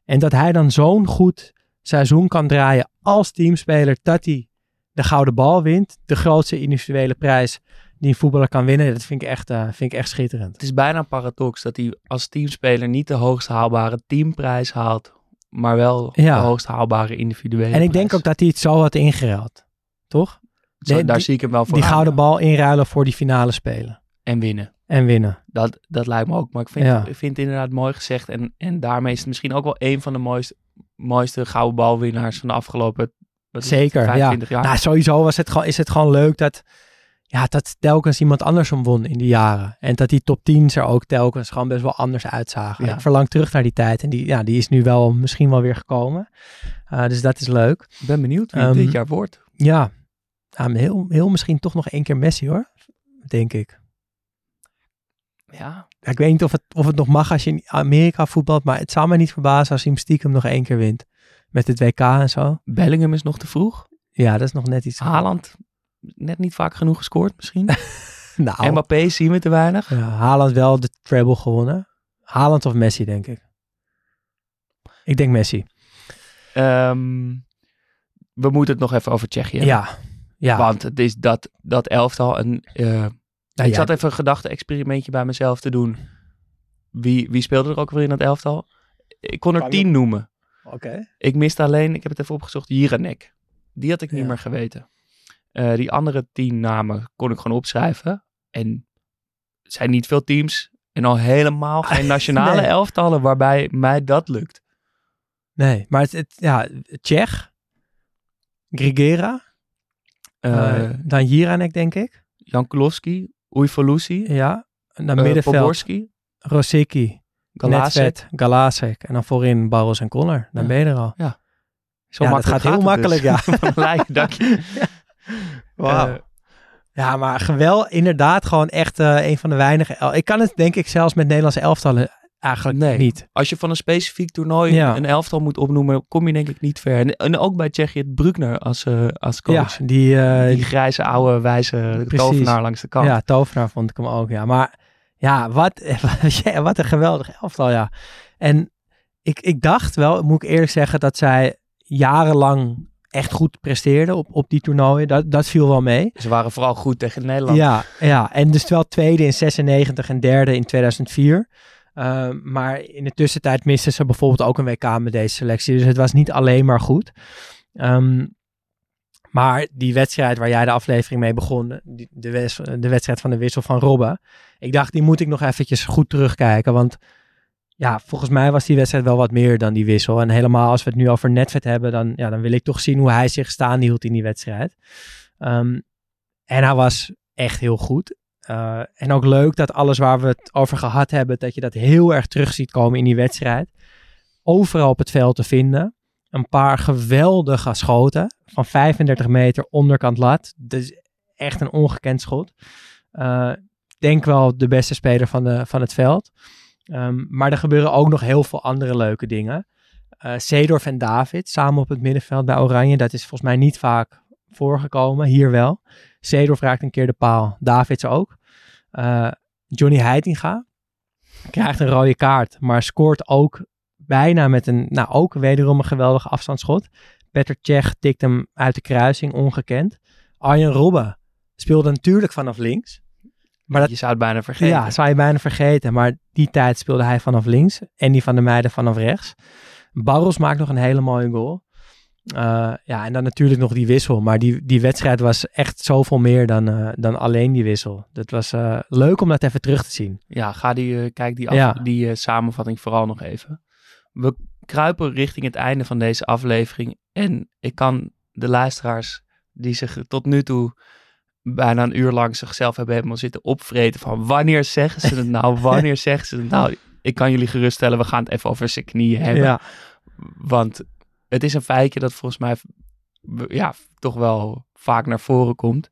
En dat hij dan zo'n goed seizoen kan draaien als teamspeler. Dat hij de gouden bal wint. De grootste individuele prijs die een voetballer kan winnen. Dat vind ik echt, uh, vind ik echt schitterend. Het is bijna een paradox dat hij als teamspeler niet de hoogst haalbare teamprijs haalt. Maar wel ja. de hoogst haalbare individuele En ik prijs. denk ook dat hij het zo had ingeruild. Toch? Zo, daar die- zie ik hem wel voor Die aan, gouden ja. bal inruilen voor die finale spelen. En winnen. En winnen. Dat, dat lijkt me ook. Maar ik vind, Ja. ik vind het inderdaad mooi gezegd. En, en daarmee is het misschien ook wel een van de mooiste, mooiste gouden balwinnaars van de afgelopen Zeker, 25 ja. jaar. Nou, sowieso was het gewoon, is het gewoon leuk dat, ja, dat telkens iemand anders hem won in die jaren. En dat die top 10's er ook telkens gewoon best wel anders uitzagen. Ja. Ik verlang terug naar die tijd. En die, ja, die is nu wel misschien wel weer gekomen. Uh, dus dat is leuk. Ik ben benieuwd wie het Ehm, dit jaar wordt. Ja, maar heel, heel misschien toch nog één keer Messi hoor. Denk ik. Ja, Ja, ik weet niet of het, of het nog mag als je in Amerika voetbalt. Maar het zou mij niet verbazen als hij hem stiekem nog één keer wint. Met het WK en zo. Bellingham is nog te vroeg. Ja, dat is nog net iets. Haaland net niet vaak genoeg gescoord misschien. Nou, Mbappé zien we te weinig. Ja, Haaland wel de treble gewonnen. Haaland of Messi, denk ik. Ik denk Messi. Ehm, we moeten het nog even over Tsjechië hebben. Ja. Ja. Want het is dat, dat elftal. En, eh, Nou, ik ja, zat even een gedachte-experimentje bij mezelf te doen. Wie, wie speelde er ook weer in dat elftal? Ik kon er tien noemen. Oké. Ik miste alleen, ik heb het even opgezocht, Jiranek. Die had ik niet meer geweten. Eh, die andere tien namen kon ik gewoon opschrijven. En er zijn niet veel teams en al helemaal geen nationale Nee. elftallen waarbij mij dat lukt. Nee, maar het, het, ja, Tsjech, Grigera, Eh eh dan Jiranek denk ik. Jan Kulowski, Ujfalusi, Ja, en dan middenveld Poborski, Rosicki, Galasek. Galasek en dan voorin Barros en Koller. Dan Ja. ben je er al. Zo Ja, dat makkelijk gaat heel het makkelijk, dus. ja. Van Leiden, dank je. Wauw. Eh, Ja, maar geweld, inderdaad gewoon echt eh, een van de weinige. Ik kan het denk ik zelfs met Nederlandse elftallen eigenlijk Nee. niet. als je van een specifiek toernooi Ja. een elftal moet opnoemen, kom je denk ik niet ver. En, en ook bij Tsjechië het Bruckner als, eh, als coach. Ja, die, Die grijze, oude, wijze Precies. tovenaar langs de kant. ja, tovenaar vond ik hem ook, ja. Maar ja, wat, ja, wat een geweldig elftal, ja. En ik, ik dacht wel, moet ik eerlijk zeggen, dat zij jarenlang echt goed presteerden op, op die toernooien. Dat, dat viel wel mee. Ze waren vooral goed tegen Nederland. Ja, ja, en dus wel tweede in 96 en derde in 2004. Uh, maar in de tussentijd misten ze bijvoorbeeld ook een WK met deze selectie. Dus het was niet alleen maar goed. Um, maar die wedstrijd waar jij de aflevering mee begon, die, de, wes, de wedstrijd van de wissel van Robben. Ik dacht, die moet ik nog eventjes goed terugkijken. Want ja, volgens mij was die wedstrijd wel wat meer dan die wissel. En helemaal als we het nu over Netvet hebben, dan, ja, dan wil ik toch zien hoe hij zich staan hield in die wedstrijd. Um, en hij was echt heel goed. Uh, en ook leuk dat alles waar we het over gehad hebben, dat je dat heel erg terug ziet komen in die wedstrijd. Overal op het veld te vinden. Een paar geweldige schoten van 35 meter onderkant lat. Dus echt een ongekend schot. Uh, denk wel de beste speler van, de, van het veld. Um, maar er gebeuren ook nog heel veel andere leuke dingen. Uh, en David samen op het middenveld bij Oranje. Dat is volgens mij niet vaak voorgekomen. Hier wel. Seedorf raakt een keer de paal. Davids ook. Uh, Johnny Heitinga krijgt een rode kaart, maar scoort ook bijna met een, nou ook wederom een geweldige afstandsschot. Petter Cech tikt hem uit de kruising, ongekend. Arjen Robben speelde natuurlijk vanaf links. Maar dat, je zou het bijna vergeten. Ja, zou je bijna vergeten. Maar die tijd speelde hij vanaf links en die van de meiden vanaf rechts. Barros maakt nog een hele mooie goal. Uh, ja, en dan natuurlijk nog die wissel. Maar die, die wedstrijd was echt zoveel meer dan, uh, dan alleen die wissel. Dat was uh, leuk om dat even terug te zien. Ja, ga die, kijk die, af, ja. die samenvatting vooral nog even. We kruipen richting het einde van deze aflevering. En ik kan de luisteraars die zich tot nu toe bijna een uur lang zichzelf hebben helemaal zitten opvreten van wanneer zeggen ze het nou, wanneer zeggen ze het nou. Ik kan jullie geruststellen, we gaan het even over zijn knieën hebben. Ja. Want het is een feitje dat volgens mij ja, toch wel vaak naar voren komt.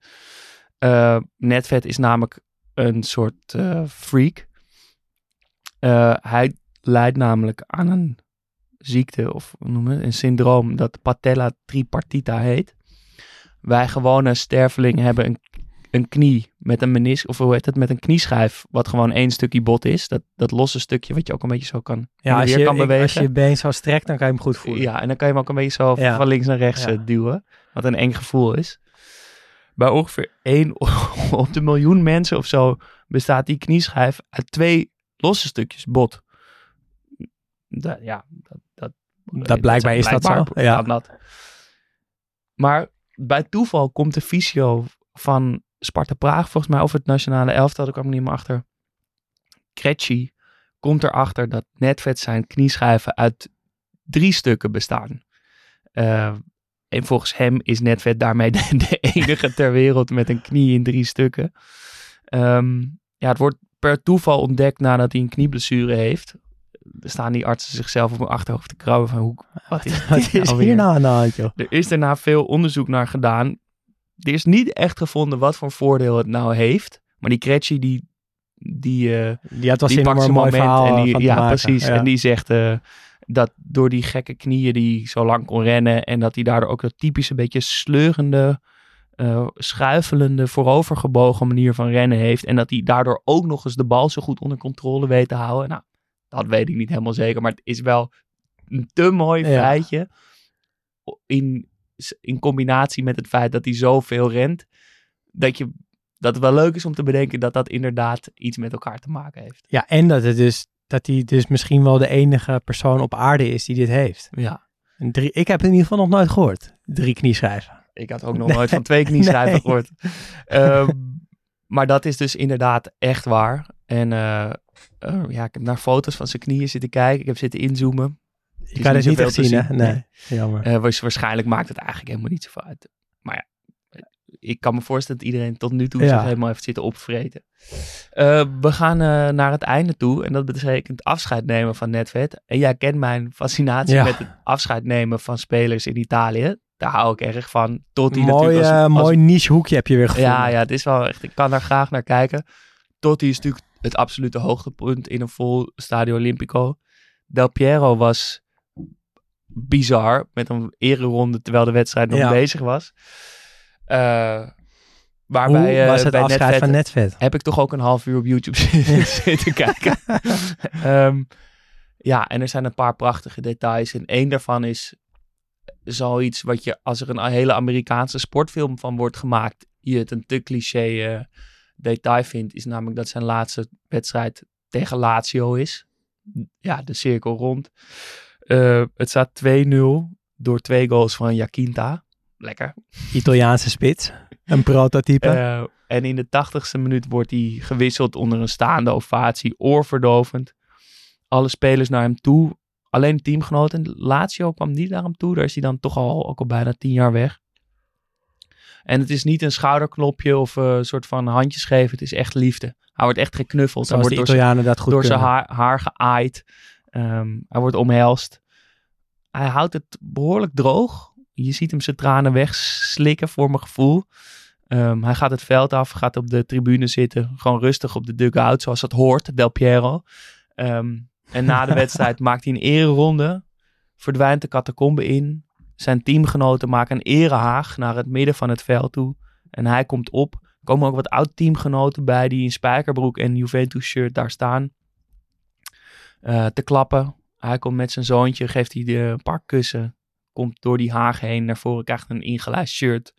Uh, Netvet is namelijk een soort uh, freak. Uh, hij leidt namelijk aan een ziekte, of noemen een syndroom, dat patella tripartita heet. Wij gewone stervelingen hebben een, een knie met een menis, of hoe heet het, met een knieschijf, wat gewoon één stukje bot is. Dat, dat losse stukje wat je ook een beetje zo kan, ja, als je, je kan bewegen. als je je been zo strekt, dan kan je hem goed voelen. Ja, en dan kan je hem ook een beetje zo ja. van links naar rechts ja. duwen. Wat een eng gevoel is. Bij ongeveer 1 op de miljoen mensen of zo bestaat die knieschijf uit twee losse stukjes bot. Dat, ja, dat, dat, dat blijkbaar is dat zo. Ja. Dat. Maar bij toeval komt de fysio van Sparta Praag, volgens mij, of het nationale elftal, daar kwam ik niet meer achter. Kretschi komt erachter dat Netvet zijn knieschijven uit drie stukken bestaan. Uh, en volgens hem is Netvet daarmee de, enige ter wereld met een knie in drie stukken. Um, ja, het wordt per toeval ontdekt nadat hij een knieblessure heeft. Staan die artsen zichzelf op hun achterhoofd te krabben van hoe, wat is, wat is nou hier nou aan de hand, joh? Er is daarna veel onderzoek naar gedaan. Er is niet echt gevonden wat voor voordeel het nou heeft. Maar die Kretschi, die, die, uh, die, had die pakt zijn moment verhaal en die, ja, maken. precies. Ja. En die zegt uh, dat door die gekke knieën die zo lang kon rennen en dat hij daardoor ook dat typische beetje sleurende, uh, schuifelende, voorovergebogen manier van rennen heeft. En dat hij daardoor ook nog eens de bal zo goed onder controle weet te houden. Nou, dat weet ik niet helemaal zeker, maar het is wel een te mooi Ja. feitje in, in combinatie met het feit dat hij zoveel rent, dat, je, dat het wel leuk is om te bedenken dat dat inderdaad iets met elkaar te maken heeft. Ja, en dat, het dus, dat hij dus misschien wel de enige persoon op aarde is die dit heeft. Ja. En drie, ik heb het in ieder geval nog nooit gehoord. Drie knieschijven. ik had ook nog nooit van twee knieschijven Nee. gehoord. Ehm, maar dat is dus inderdaad echt waar. En eh, eh, ja, ik heb naar foto's van zijn knieën zitten kijken. Ik heb zitten inzoomen. Je kan het niet echt zien, hè? Nee, jammer. Eh, was- waarschijnlijk maakt het eigenlijk helemaal niet zoveel uit. Maar ja, ik kan me voorstellen dat iedereen tot nu toe Ja. zich helemaal heeft zitten opvreten. We gaan naar het einde toe. En dat betekent afscheid nemen van Netvet. En jij kent mijn fascinatie Ja. met het afscheid nemen van spelers in Italië. Daar hou ik erg van. Totti Mooi, natuurlijk als, als- mooi niche hoekje heb je weer gevonden. ja, ja, het is wel echt. Ik kan daar graag naar kijken. Totti is natuurlijk het absolute hoogtepunt in een vol Stadio Olimpico. Del Piero was bizar met een ereronde terwijl de wedstrijd nog Ja. bezig was. Eh Hoe waarbij eh, was het bij afscheid Netvet van Netvet? heb ik toch ook een half uur op YouTube zitten kijken. Ehm, ja, en er zijn een paar prachtige details. En één daarvan is zoiets wat je, als er een hele Amerikaanse sportfilm van wordt gemaakt, je het een te cliché eh, detail vindt, is namelijk dat zijn laatste wedstrijd tegen Lazio is. Ja, de cirkel rond. Eh, het staat 2-0 door twee goals van Jacinta. Lekker. Italiaanse spits. Een prototype. Eh, en in de tachtigste minuut wordt hij gewisseld onder een staande ovatie, oorverdovend. Alle spelers naar hem toe. Alleen teamgenoten. Lazio kwam niet naar hem toe. Daar is hij dan toch al, ook al bijna tien jaar weg. En het is niet een schouderknopje of eh, een soort van handjes geven. Het is echt liefde. Hij wordt echt geknuffeld. Hij Zoals wordt de door zijn- Italianen dat goed door zijn haar, haar geaaid. Ehm, hij wordt omhelst. Hij houdt het behoorlijk droog. Je ziet hem zijn tranen wegslikken voor mijn gevoel. Ehm, hij gaat het veld af, gaat op de tribune zitten. Gewoon rustig op de dugout, zoals dat hoort, Del Piero. Ehm, en na de wedstrijd maakt hij een ereronde. Verdwijnt de catacombe in. Zijn teamgenoten maken een erehaag naar het midden van het veld toe. En hij komt op. Er komen ook wat oud-teamgenoten bij die in spijkerbroek en Juventus-shirt daar staan. eh, te klappen. Hij komt met zijn zoontje, geeft hij de een paar kussen. Komt door die haag heen naar voren, krijgt een ingelijst shirt.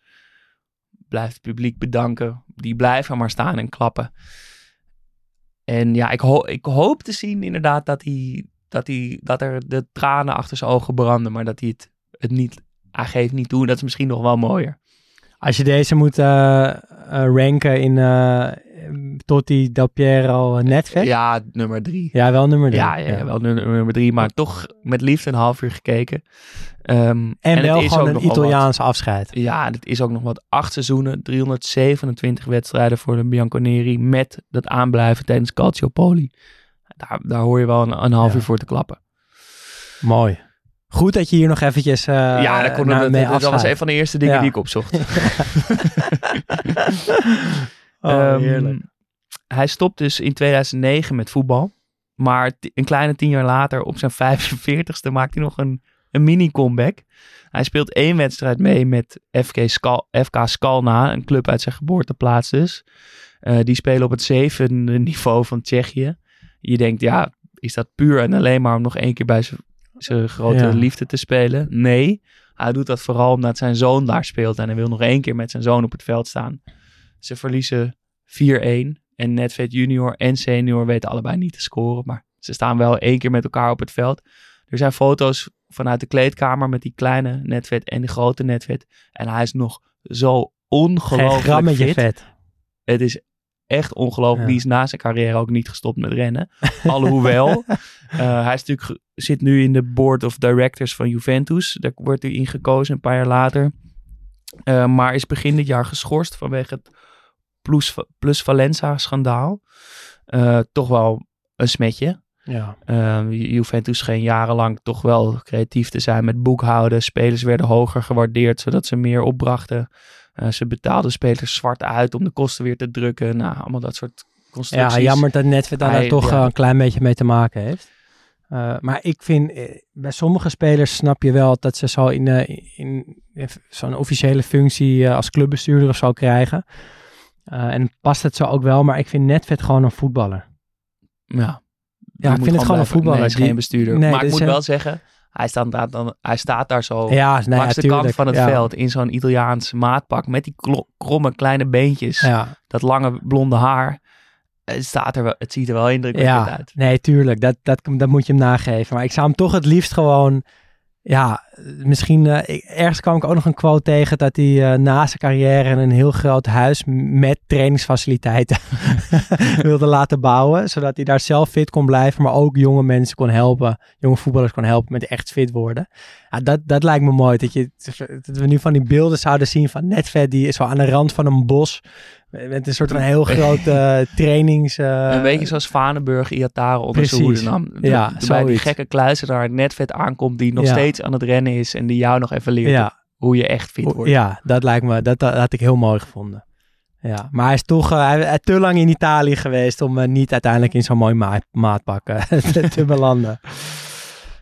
Blijft het publiek bedanken. Die blijven maar staan en klappen. En ja, ik, ik hoop te zien inderdaad dat, hij, dat, hij, dat er de tranen achter zijn ogen branden. Maar dat hij het, het niet, hij geeft niet toe. Dat is misschien nog wel mooier. Als je deze moet eh, eh, ranken in eh, Totti, Del Piero, Netvet. Ja. Ja, nummer drie. wel nummer drie. Ja, ja, wel nummer, nummer drie, maar toch met liefde een half uur gekeken. Ehm, En, het wel gewoon een wat. Italiaans afscheid. Ja, dit is ook nog wat. Acht seizoenen, 327 wedstrijden voor de Bianconeri met dat aanblijven tijdens Calciopoli. Daar, daar hoor je wel een, een half Ja. uur voor te klappen. Mooi. Goed dat je hier nog eventjes eh ja, dat, kon, dat, mee dat was afscheidt. een van de eerste dingen Ja. die ik opzocht. Oh, Ehm, heerlijk. hij stopt dus in 2009 met voetbal. Maar een kleine tien jaar later, op zijn 45ste, maakt hij nog een, een mini-comeback. Hij speelt één wedstrijd mee met FK, Skal, FK Skalna, een club uit zijn geboorteplaats dus. Eh, die spelen op het zevende niveau van Tsjechië. Je denkt, ja, is dat puur en alleen maar om nog één keer bij zijn- zijn grote Ja. liefde te spelen? Nee, hij doet dat vooral omdat zijn zoon daar speelt en hij wil nog één keer met zijn zoon op het veld staan. Ze verliezen 4-1 en Netvet junior en senior weten allebei niet te scoren, maar ze staan wel één keer met elkaar op het veld. Er zijn foto's vanuit de kleedkamer met die kleine Netvet en de grote Netvet en hij is nog zo Geen ongelooflijk fit. vet. Het is echt ongelooflijk. Ja. Die is na zijn carrière ook niet gestopt met rennen. Alhoewel, eh, hij is natuurlijk, ge- zit nu in de board of directors van Juventus. Daar wordt hij in gekozen een paar jaar later. Eh, maar is begin dit jaar geschorst vanwege het Plus, Plus Valenza-schandaal. Eh, toch wel een smetje. Ja. Ju- Juventus scheen jarenlang toch wel creatief te zijn met boekhouden. Spelers werden hoger gewaardeerd, zodat ze meer opbrachten. Eh, ze betaalden spelers zwart uit om de kosten weer te drukken. Nou, allemaal dat soort constructies. ja, jammer dat Netvet daar Hij- toch ja. eh, een klein beetje mee te maken heeft. Eh, maar ik vind, bij sommige spelers snap je wel dat ze zo in, in, in zo'n officiële functie als clubbestuurder of zo krijgen. En past het zo ook wel, maar ik vind Netvet gewoon een voetballer. Ja, Ja, ik vind het gewoon een voetballer. Nee, is geen bestuurder. Nee, maar ik moet een- wel zeggen, hij staat daar, dan, hij staat daar zo ja, nee, ja, langs de kant van het ja. veld in zo'n Italiaans maatpak met die kromme kleine beentjes, Ja, dat lange blonde haar. Het, staat er wel, het ziet er wel indrukwekkend ja. uit. nee, tuurlijk. Dat, dat, dat moet je hem nageven. Maar ik zou hem toch het liefst gewoon ja, misschien, eh, ergens kwam ik ook nog een quote tegen dat hij eh, na zijn carrière een heel groot huis met trainingsfaciliteiten wilde laten bouwen. Zodat hij daar zelf fit kon blijven, maar ook jonge mensen kon helpen, jonge voetballers kon helpen met echt fit worden. Ja, dat, dat lijkt me mooi, dat, je, dat we nu van die beelden zouden zien van Netvet, die is zo aan de rand van een bos. Met een soort van heel grote trainings... eh, een beetje zoals Vanenburg Iataren onder zijn hoede nam. Ja, bij die gekke kluizenaar het netvet aankomt die nog Ja. steeds aan het rennen is en die jou nog even leert ja, hoe je echt fit wordt. Ja, dat lijkt me, dat, dat had ik heel mooi gevonden. Ja, maar hij is toch eh, hij, is te lang in Italië geweest om eh, niet uiteindelijk in zo'n mooi ma maatpak eh, te, te belanden.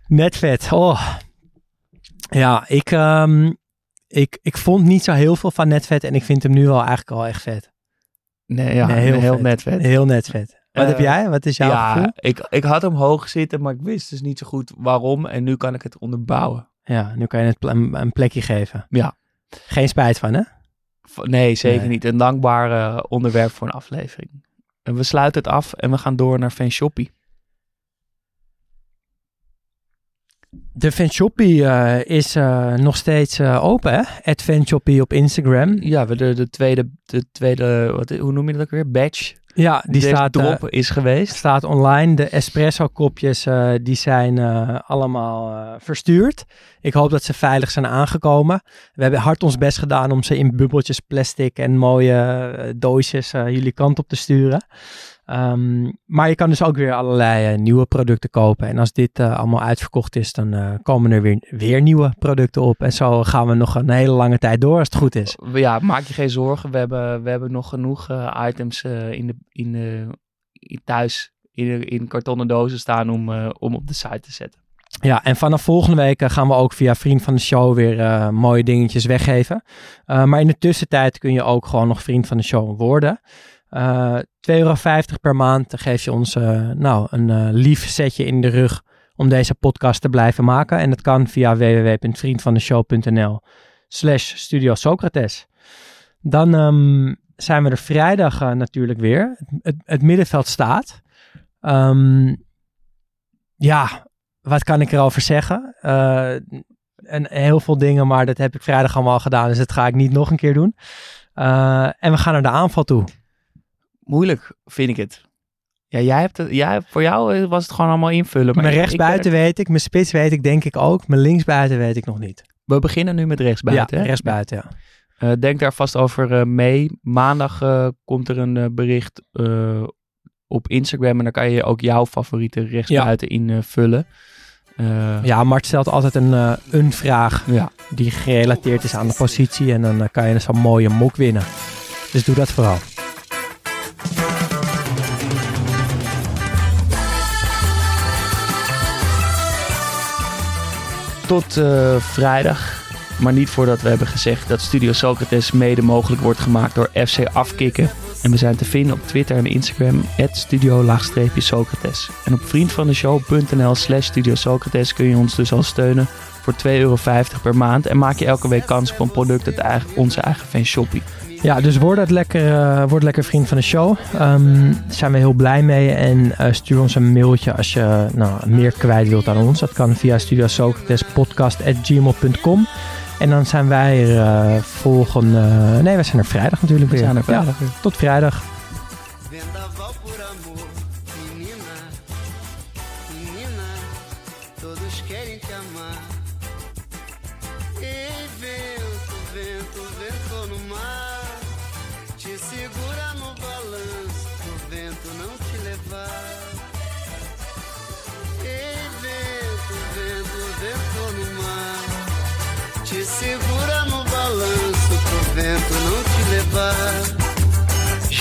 Net vet. Oh. Ja, ik, ehm, ik, ik vond niet zo heel veel van Netvet en ik vind hem nu al eigenlijk al echt vet. Nee, ja, Nee, heel, heel vet. netvet. Heel net vet. Wat Eh, heb jij? Wat is jouw ja, gevoel? ik, ik had hem hoog zitten, maar ik wist dus niet zo goed waarom. En nu kan ik het onderbouwen. Ja, nu kan je het pl- een, plekje geven. Ja. Geen spijt van, hè? Nee, zeker Nee. niet. Een dankbaar eh, onderwerp voor een aflevering. En we sluiten het af en we gaan door naar Fanshoppie. De Fanshoppie eh is eh, nog steeds eh, open, hè? Fanshoppie op Instagram. Ja, we de, de tweede, de tweede wat, hoe noem je dat ook weer? Badge. Ja, die Deze staat, drop is geweest. staat online. De espresso kopjes die zijn allemaal verstuurd. Ik hoop dat ze veilig zijn aangekomen. We hebben hard ons best gedaan om ze in bubbeltjes plastic en mooie doosjes jullie kant op te sturen. Ehm, maar je kan dus ook weer allerlei eh, nieuwe producten kopen. En als dit eh, allemaal uitverkocht is, dan eh, komen er weer, weer nieuwe producten op. En zo gaan we nog een hele lange tijd door als het goed is. Ja, maak je geen zorgen. We hebben, we hebben nog genoeg items in de, in de, in thuis in, in kartonnen dozen staan om, om op de site te zetten. Ja, en vanaf volgende week gaan we ook via Vriend van de Show weer mooie dingetjes weggeven. Maar in de tussentijd kun je ook gewoon nog Vriend van de Show worden. Eh 2,50 euro per maand geef je ons eh, nou, een eh, lief setje in de rug om deze podcast te blijven maken. En dat kan via www.vriendvandeshow.nl slash Studio Socrates. Dan ehm, zijn we er vrijdag eh, natuurlijk weer. Het, het, middenveld staat. Ehm, ja, wat kan ik erover zeggen? Eh, en heel veel dingen, maar dat heb ik vrijdag allemaal al gedaan, dus dat ga ik niet nog een keer doen. Eh, en we gaan naar de aanval toe. Moeilijk vind ik het. Ja, jij hebt het, jij, voor jou was het gewoon allemaal invullen. Maar mijn rechtsbuiten ik- weet ik, mijn spits weet ik denk ik ook, mijn linksbuiten weet ik nog niet. we beginnen nu met rechtsbuiten. ja, rechtsbuiten, ja. Eh, denk daar vast over eh, mee. Maandag eh, komt er een bericht eh, op Instagram en dan kan je ook jouw favoriete rechtsbuiten invullen. Eh, Ja, Mart stelt altijd een, eh, een vraag ja. die gerelateerd is aan de positie en dan kan je zo'n mooie mok winnen. Dus doe dat vooral. Tot eh, vrijdag. Maar niet voordat we hebben gezegd dat Studio Socrates mede mogelijk wordt gemaakt door FC Afkikken. En we zijn te vinden op Twitter en Instagram, studio-socrates. En op vriendvandeshow.nl slash studio Socrates kun je ons dus al steunen voor 2,50 euro per maand. En maak je elke week kans op een product uit onze eigen fanshoppie. Ja, dus word, het lekker, eh, word lekker vriend van de show. Ehm, daar zijn we heel blij mee. En eh, stuur ons een mailtje als je nou, meer kwijt wilt aan ons. Dat kan via studiosocratespodcast.gmail.com. En dan zijn wij er eh, volgende... nee, wij zijn er vrijdag natuurlijk We weer. zijn er vrijdag. Ja, tot vrijdag.